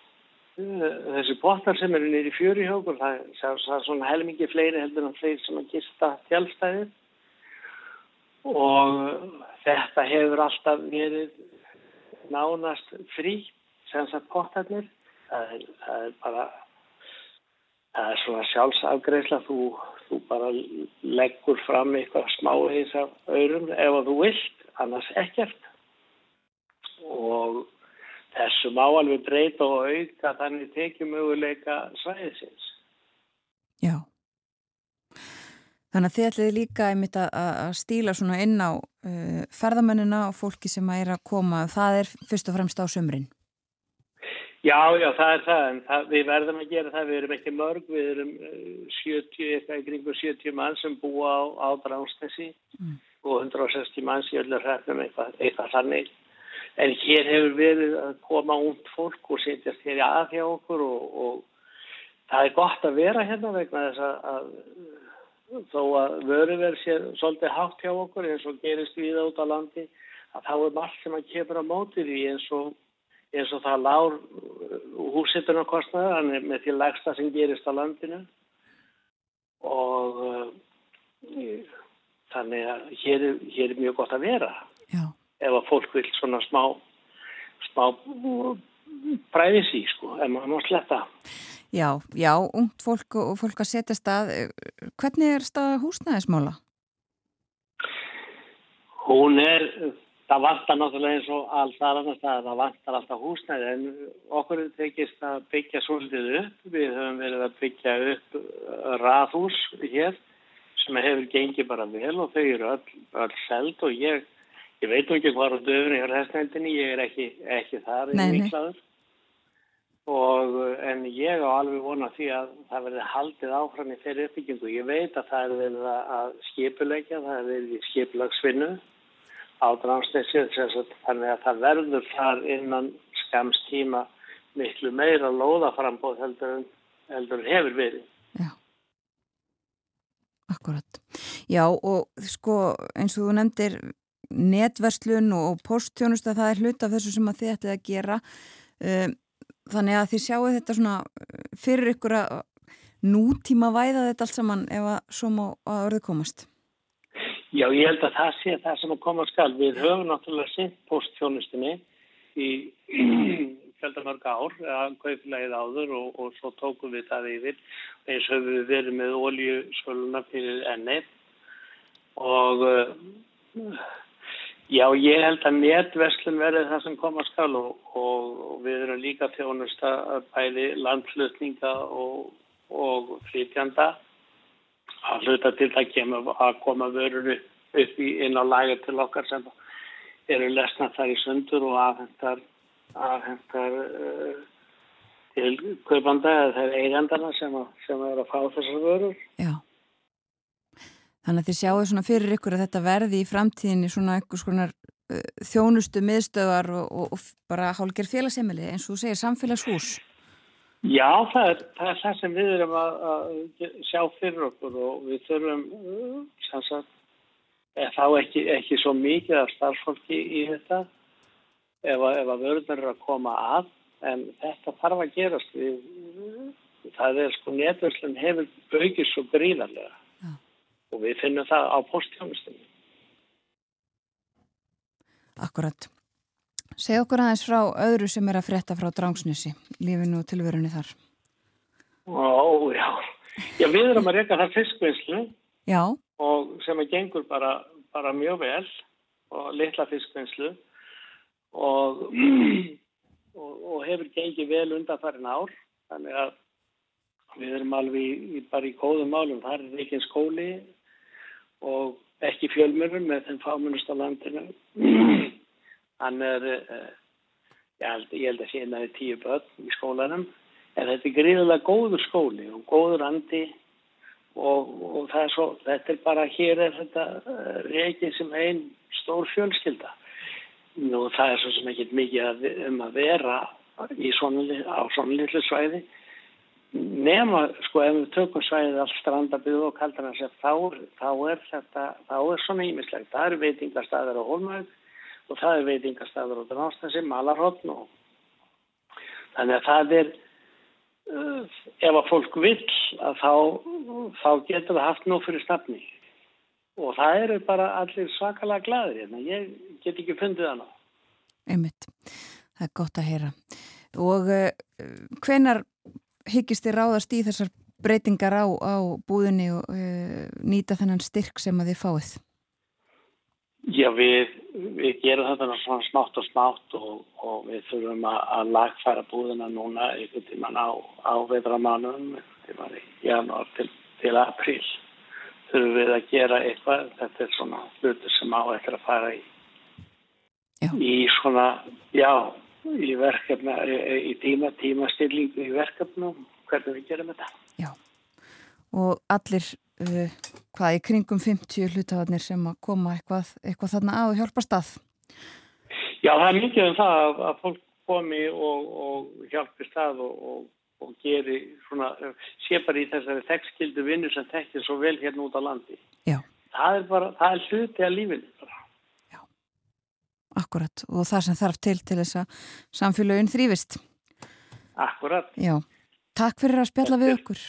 [SPEAKER 8] þessi pottar sem eru nýri fjöri hjá okkur, það, það, það er svona helmingi fleiri heldur en fleiri sem að gista tjálstæðið og þetta hefur alltaf verið nánast frí sem sagt pottarnir. Það er, það bara það er svona sjálfsafgreisla þú, þú bara leggur fram eitthvað smá eins af aurum ef þú vilt, annars ekkert og þessu má alveg breyta og auka þannig tekjum möguleika svæðisins.
[SPEAKER 2] já. Þannig að þið ætliði líka einmitt að stíla svona inn á uh, ferðamennina og fólki sem að er að koma. Það er fyrst og fremst á sömrin.
[SPEAKER 8] Já, já, það er það, en það, við verðum að gera það, við erum ekki mörg, við erum eh, 70, eitthvað í kringu 70 mann sem búa á, á Dránsnesi
[SPEAKER 2] Mm.
[SPEAKER 8] og 160 manns í öllu hræfnum eitthvað, eitthvað þannig. En hér hefur verið að koma út fólk og setjast hér í að hjá okkur og, og það er gott að vera hérna vegna þess að, að þó að vöruverð sé svolítið hátt hjá okkur eins og gerist við út á landi að þá er margt sem að kemur á móti því eins og, eins og það lár húsittunarkostnaður, hann er með því lægsta sem gerist á landinu og uh, þannig að hér er, hér er mjög gott að vera
[SPEAKER 2] Já,
[SPEAKER 8] ef að fólk vil svona smá smá bræði sí sko, ef maður má sletta
[SPEAKER 2] já, já, ungt fólk og og fólk að setja stað. Hvernig er stað húsnæðismála?
[SPEAKER 8] hún er það vantar náttúrulega eins og alls annars að það vantar alltaf húsnæði en okkur er tekist að byggja svolítið upp við höfum verið að byggja upp raðhús hér sem hefur gengið bara vel og þau eru öll, öll seld og ég ég veit ekki hvað á döfunni hjá restnændinni, ég er ekki, ekki þar
[SPEAKER 2] Nei, nei.
[SPEAKER 8] miklaður og en ég á alveg vona því að það verði haldið áfram í þeirri uppbyggingu. Ég veit að það er verið að- skipuleggja, það er verið í skipulagsvinnu á drámsnesi þannig að það verður þar innan skams tíma miklu meira lóðaframbóð heldur heldur hefur verið.
[SPEAKER 2] Já, akkurat. Já, og sko eins og þú nefndir netverslun og posttjónusta, það er hlut af þessu sem að þið ættið að gera. Um, þannig að þið sjáu þetta svona uh, fyrir ykkur að nútíma væða þetta allt saman ef að svo má að orðið komast.
[SPEAKER 8] Já, ég held að það sé það sem að koma skal. Við höfum náttúrulega sinn postþjónustinni í fjöldamörg ár, að kauplegið áður og, og svo tókum við það yfir. Eins höfum við verið með oljusöluna fyrir enni og uh, já, ég held að netverslun verði það sem koma skal og, og, og við erum líka þjónusta bæði landflutninga og flytjanda að hluta til það kemur að koma vörur upp, í, inn á lager til okkar sem eru lesna þar í sundur og afhentar, afhentar uh, til kaupanda eða þeir eigandana sem, að, sem er að fá þessar vörur.
[SPEAKER 2] Já. Þannig að þið sjáu svona fyrir ykkur að þetta verði í framtíðinni svona einhvers konar uh, þjónustu miðstöðar og, og, og bara hálgir félagsemili eins og þú segir samfélagshús.
[SPEAKER 8] Já, það er, það er það sem við erum að, að sjá fyrir okkur og við þurfum uh, sagt, eh, þá ekki, ekki svo mikið af starfsfólki í þetta ef að, ef að vörðnar eru að koma að en þetta þarf að gerast við, það er sko netverslun hefur aukist svo gríðarlega
[SPEAKER 2] Já.
[SPEAKER 8] og við finnum það á posttjónustinni.
[SPEAKER 2] Akkurat. Segð okkur aðeins frá öðru sem er að frétta frá Drangsnesi, lífinu og tilverunni þar.
[SPEAKER 8] Ó, já. Já, við erum að reyka það fiskvinnslu
[SPEAKER 2] Já,
[SPEAKER 8] og sem að gengur bara, bara mjög vel og litla fiskvinnslu og, og, og hefur gengið vel undanfærin ár þannig að Við erum alveg bara í góðum málum. Það er ekki skóli og ekki fjölmjörnum með þeim fámunust á landinu. Hann er, uh, ég, held, ég held að sé innan í tíu börn í skólanum. En þetta er gríðilega góður skóli og góður andi og, og er svo, þetta er bara, hér er þetta uh, reikið sem einn stór fjölskylda. Nú það er svo sem ekki mikið að, um að vera svona, á svona litlu svæði nema sko ef við tökum svæðið allt strandabíð og kaldar hans þá, þá er þetta þá er svona ímislegt, það eru veitingastæður á Hólmæg og það eru veitingastæður á Drástansi, Malarhóttn og þannig að það er uh, ef að fólk vill að þá, þá getur það haft nóg fyrir snabni og það eru bara allir svakalega gladir hérna, ég get ekki fundið ná
[SPEAKER 2] Einmitt, það er gott að heyra. Og uh, hvenar hyggist þið ráðast í þessar breytingar á, á búðinni og uh, nýta þennan styrk sem að þið fáið?
[SPEAKER 8] Já, við, við gerum þetta svona smátt og smátt og, og við þurfum að, að lagfæra búðina núna einhvern tíman á, á veðramánum í janúar til, til april þurfum við að gera eitthvað þetta er svona hlutur sem á eftir að fara í
[SPEAKER 2] Já.
[SPEAKER 8] í svona, já í verkefna, í tíma tímastillingu í verkefnum hvernig við gerum þetta.
[SPEAKER 2] Já, og allir uh, hvað í kringum 50 hlutafarnir sem að koma eitthvað, eitthvað þarna að og hjálpa stað.
[SPEAKER 8] Já, það er mikið um það að, að fólk komi og, og hjálpi stað og, og, og geri svona, sé bara í þessari þekkskildu vinnu sem þekkir svo vel hérna út á landi.
[SPEAKER 2] Já.
[SPEAKER 8] Það er bara, það er hluti að lífinu bara.
[SPEAKER 2] Akkurat, og það sem þarf til til þess að samfélagin þrýfist.
[SPEAKER 8] Akkurat.
[SPEAKER 2] Já, takk fyrir að spjalla við okkur.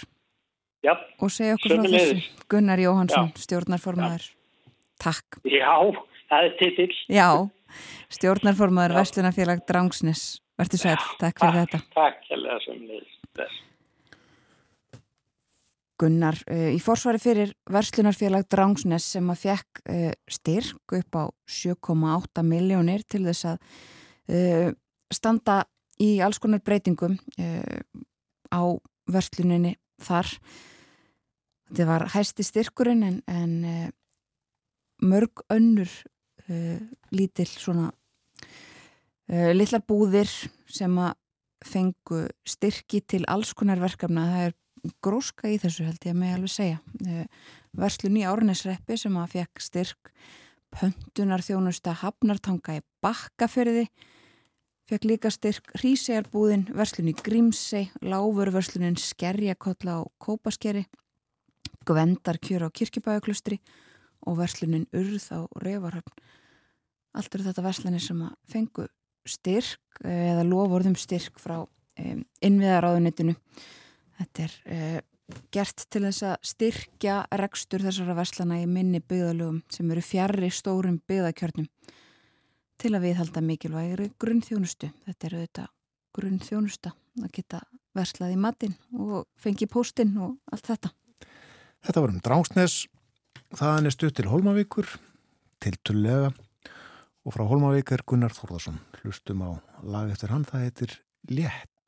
[SPEAKER 8] Já.
[SPEAKER 2] Og segja okkur frá þessu. Gunnar Jóhansson,
[SPEAKER 8] Já.
[SPEAKER 2] stjórnarformaður. Takk.
[SPEAKER 8] Já, það er titill.
[SPEAKER 2] Já, stjórnarformaður Vestlunarfélag Drangsnes. Verður sæl, takk fyrir þetta.
[SPEAKER 8] Takk, hérlega sem þess.
[SPEAKER 2] Gunnar uh, í forsvari fyrir Verslunarfélag Drangsnes sem að fekk uh, styrk upp á 7,8 miljónir til þess að uh, standa í alls konar breytingum á versluninni þar. Þetta var hæsti styrkurinn en, en mörg önnur lítill svona litlar búðir sem að fengu styrki til alls konar verkefna. Það er gróska í þessu held ég að mig alveg segja. Verslun í Árnesreppi sem að fekk styrk pöntunar þjónusta hafnartanga í bakkafyrði fekk líka styrk Hrísegjarbúðin, verslun í Grímsei, Láfurverslunin Skerjakotla og Kópaskeri, Gvendarkjör á Kirkjubæuklustri og verslunin Urð á Revarhöfn. Allt eru þetta verslunir sem að fengu styrk eða lofurðum styrk frá innviðaráðunitinu. Þetta er uh, gert til þess að styrkja rekstur þessara verslana í minni byggðalögum sem eru fjarrri stórum byggðakjörnum til að viðhalda mikilvægri grunnþjónustu. Þetta eru þetta grunnþjónusta að geta verslað í matinn og fengi póstinn og allt þetta.
[SPEAKER 9] Þetta var um Drángsnes, þaðan er stutt til Holmavíkur, til Tullega og frá Holmavík er Gunnar Þórðarsson. Hlustum á lag eftir hann, það heitir Létt.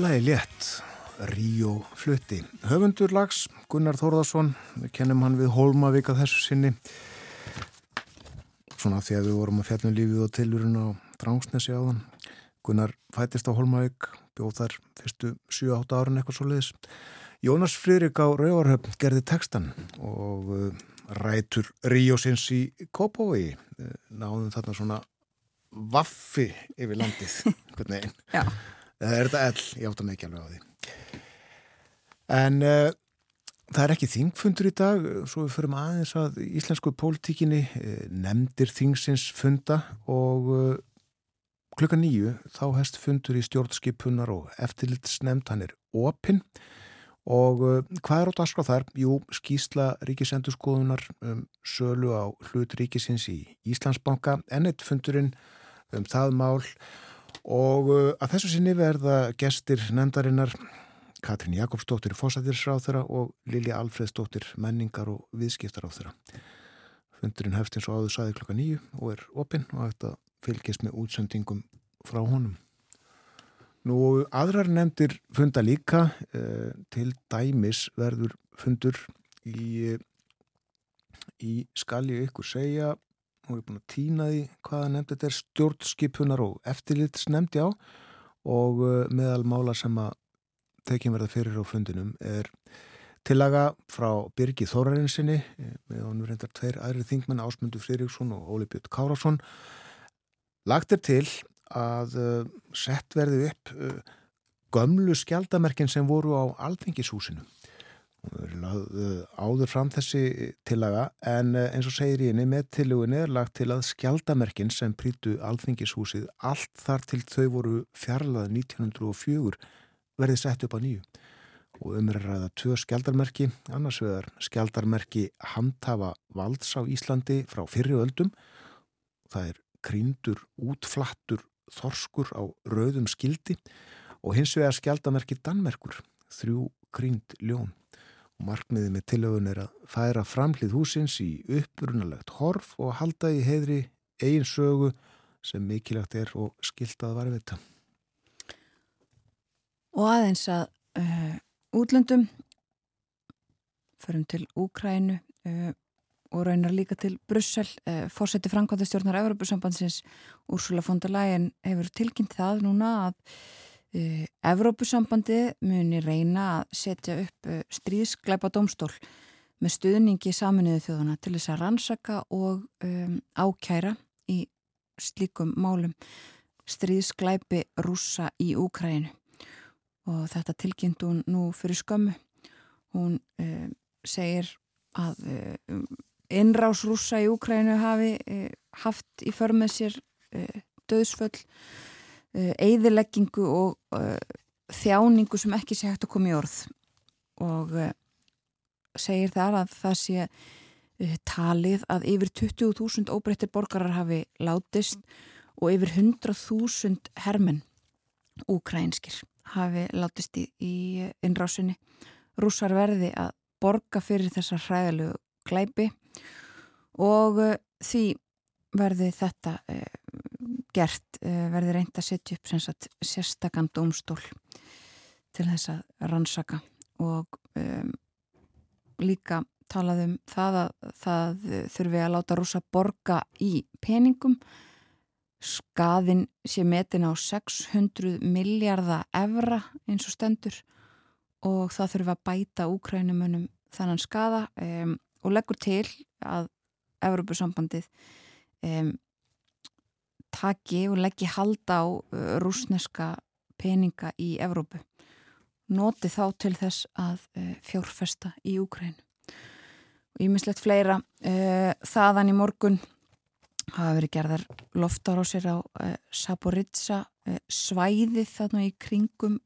[SPEAKER 1] Lægi létt, Ríó flutti. Höfundur lags, Gunnar Þórðarsson, við kennum hann við Hólmavík að þessu sinni. Svona því að við vorum að fjallum lífið og tilurinn á Drangsnesi áðan. Gunnar fættist á Hólmavík, bjóð þar fyrstu 7-8 árin eitthvað svo leiðis. Jónas Friðrik á Rauvarhöfn gerði textan og uh, rætur Ríósins í Kópói. Uh, náðum þarna svona vaffi yfir landið, hvernig einn.
[SPEAKER 2] Já.
[SPEAKER 1] Það er þetta ell, ég átta mig ekki alveg á því. En uh, það er ekki þingfundur í dag, svo við förum aðeins að íslensku pólitíkinni. Uh, nefndir þingsins funda og uh, klukka nýju þá hefst fundur í stjórnskipunar og eftirlitsnefnd, hann er opinn. Og uh, hvað er á dagskrá þar? Jú, skýsla ríkisendurskoðunar um sölu á hlut ríkisins í Íslandsbanka, ennett fundurinn um það mál og uh, að þessu sinni verða gestir nefndarinnar Katrín Jakobsdóttir fósættirsráþura og Lilja Alfreðsdóttir menningar og viðskiptaráþura. Fundurinn hefst eins og áður saði klokka nýju og er opinn og þetta fylgist með útsendingum frá honum. Nú aðrar nefndir funda líka eh, til dæmis verður fundur í, í skal ég ykkur segja ég er búin að týna því hvaða nefnd þetta er stjórnskipunar og eftirlitsnefnd já. Og uh, meðal mála sem að tekjum verða fyrir á fundinum er tillaga frá Birgi Þórarinsinni með honum reyndar tveir aðri þingmenn Ásmundur Friðriksson og Óli Björn Kárásson lagt er til að uh, sett verði upp uh, gömlu skjaldamerkin sem voru á alþingishúsinu áður fram þessi tillaga en uh, eins og segir í henni með tilugunni er lagt til að skjaldamerkin sem prýtu alþingishúsið allt þar til þau voru fjarlað 1904 verði sett upp á nýju. Og um er að ræða tvö skjaldarmerki annars vegar skjaldarmerki handhafa valds á Íslandi frá fyrri öldum. Það er krýndur útflattur þorskur á rauðum skildi. Og hins vegar skjaldarmerki Danmerkur þrjú krýnd ljón markmiðið með tilögun er að færa framhlið húsins í upprunalegt horf og halda í heiðri eigin sögu sem mikilvægt er og skiltað varvita.
[SPEAKER 2] Og aðeins að uh, útlöndum förum til Úkrænu uh, og raunar líka til Brussel. Uh, Fórseti Frankværtastjórnar Evropasambandsins Úrsula von der Leyen hefur tilkynnt það núna að Evrópusambandi muni reyna að setja upp uh, stríðskleipa domstól með stuðningi saminuðu þjóðuna til þess að rannsaka og um, ákæra í slíkum málum stríðskleipi rúsa í Úkrænu og þetta tilkynnt hún nú fyrir skömmu. Hún uh, segir að uh, innrás rúsa í Úkrænu hafi haft í för með sér döðsföll, eigðileggingu og þjáningu sem ekki sé hægt að koma í orð og segir þar að það sé talið að yfir 20.000 óbreyttir borgarar hafi látist og yfir 100.000 hermenn úkrænskir hafi látist í, í innrásinni. Rússar verði að borga fyrir þessar hræðilegu glæpi og uh, því verði þetta uh, gert, uh, verði reynd að setja upp sagt, sérstakann domstól til þess að rannsaka og um, líka talaðum það að það þurfi að láta rúsa borga í peningum. Skaðin sé metin á 600 miljardar evra eins og stendur og það þurfa að bæta úkrænumunum þannan skaða um, og leggur til að Evropasambandið um, taki og leggji halda á uh, rúsneska peninga í Evrópu. Noti þá til þess að uh, fjórfesta í Úkrænu. Og ég mislegt fleira uh, þaðan í morgun hafa verið gerðar loftarásir á uh, Saboritsa uh, svæðið þarna í kringum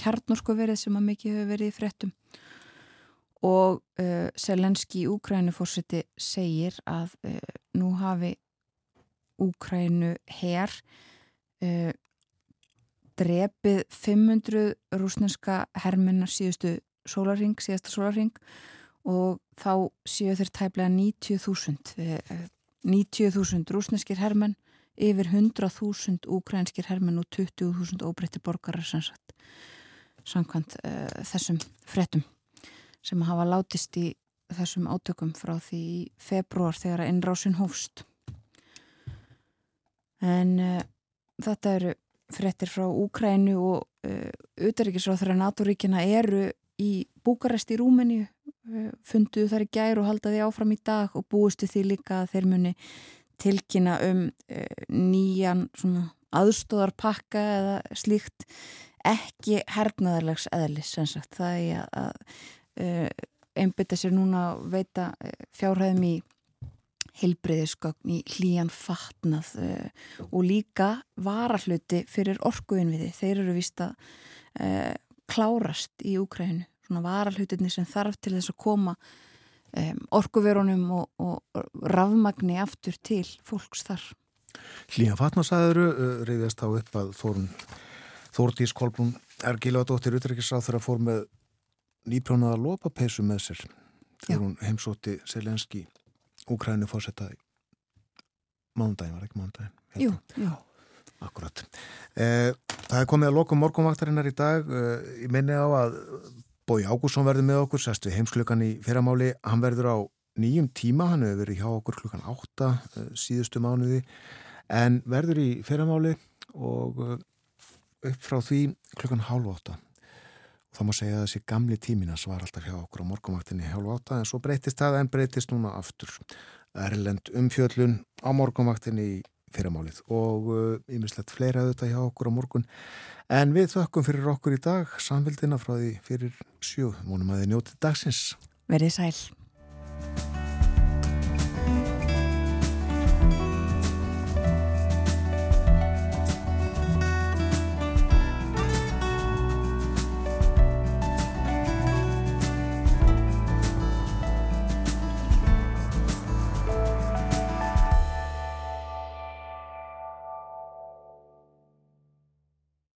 [SPEAKER 2] kjarnorkuverið sem að mikið hefur verið í frettum og uh, Selenski í Úkrænu fórseti segir að nú hafi Úkrænu herr drepið 500 rúsneska herminnar síðustu sólarring, síðasta sólarring og þá séu þeir tæplega 90.000 90.000 rúsneskir hermenn, yfir 100.000 úkrænskir hermenn og 20.000 óbreytti borgarar sannsagt samkvæmt uh, þessum frettum sem hafa látist í þessum átökum frá því februar þegar innrásin hófst. En uh, þetta eru frettir frá Úkrænu og uh, auðaríkisráþara NATO-ríkina eru í Búkarest í Rúmeníu Eh, funduðu þar í gær og haldaði áfram í dag og búistu því líka að þeir muni tilkynna um uh, nýjan aðstóðarpakka eða slíkt. Ekki hernaðarlegs eðlis sagt, það er að, uh, einbytta sér núna að veita uh, fjárhæðum í heilbreyðisgögn í hlýjan fatnað og líka varahluti fyrir orkuinn við þið. Þeir eru vist að klárast í Úkrænu svona varalhutinni sem þarf til þess að koma um, orkuverunum og, og rafmagni aftur til fólks þar.
[SPEAKER 1] Hlýja fatnarsæðuru uh, reyðast þá upp að Þórun Þórdís Kolbrún Ergilaðdóttir Utreikisráð þegar fór með nýprjónaða lópapeisu með sér þegar hún heimsótti Selenski Úkræni fórsetaði mánudagin, var ekki mánudagin?
[SPEAKER 2] Jú, jú.
[SPEAKER 1] Akkurat. Eh, það er komið að lokum morgunvaktarinnar í dag. Eh, ég minni á að Bói Ágússon verður með okkur, sest við heimsklukan í fyrramáli, hann verður á nýjum tíma, hann hefur verið hjá okkur klukkan átta uh, síðustu mánuði en verður í fyrramáli og upp frá því klukkan hálf átta og þá má segja að þessi gamli tíminas var alltaf hjá okkur á morgumaktinni hálf átta en svo breytist það en breytist núna aftur. Erlend umfjöllun á morgumaktinni í fyrramálið og yfirslegt uh, fleira auðvitað hjá okkur á morgun. En við þökkum fyrir okkur í dag samfélgina frá því fyrir sjö, múnum að þið njótið dagsins.
[SPEAKER 2] Verðið sæl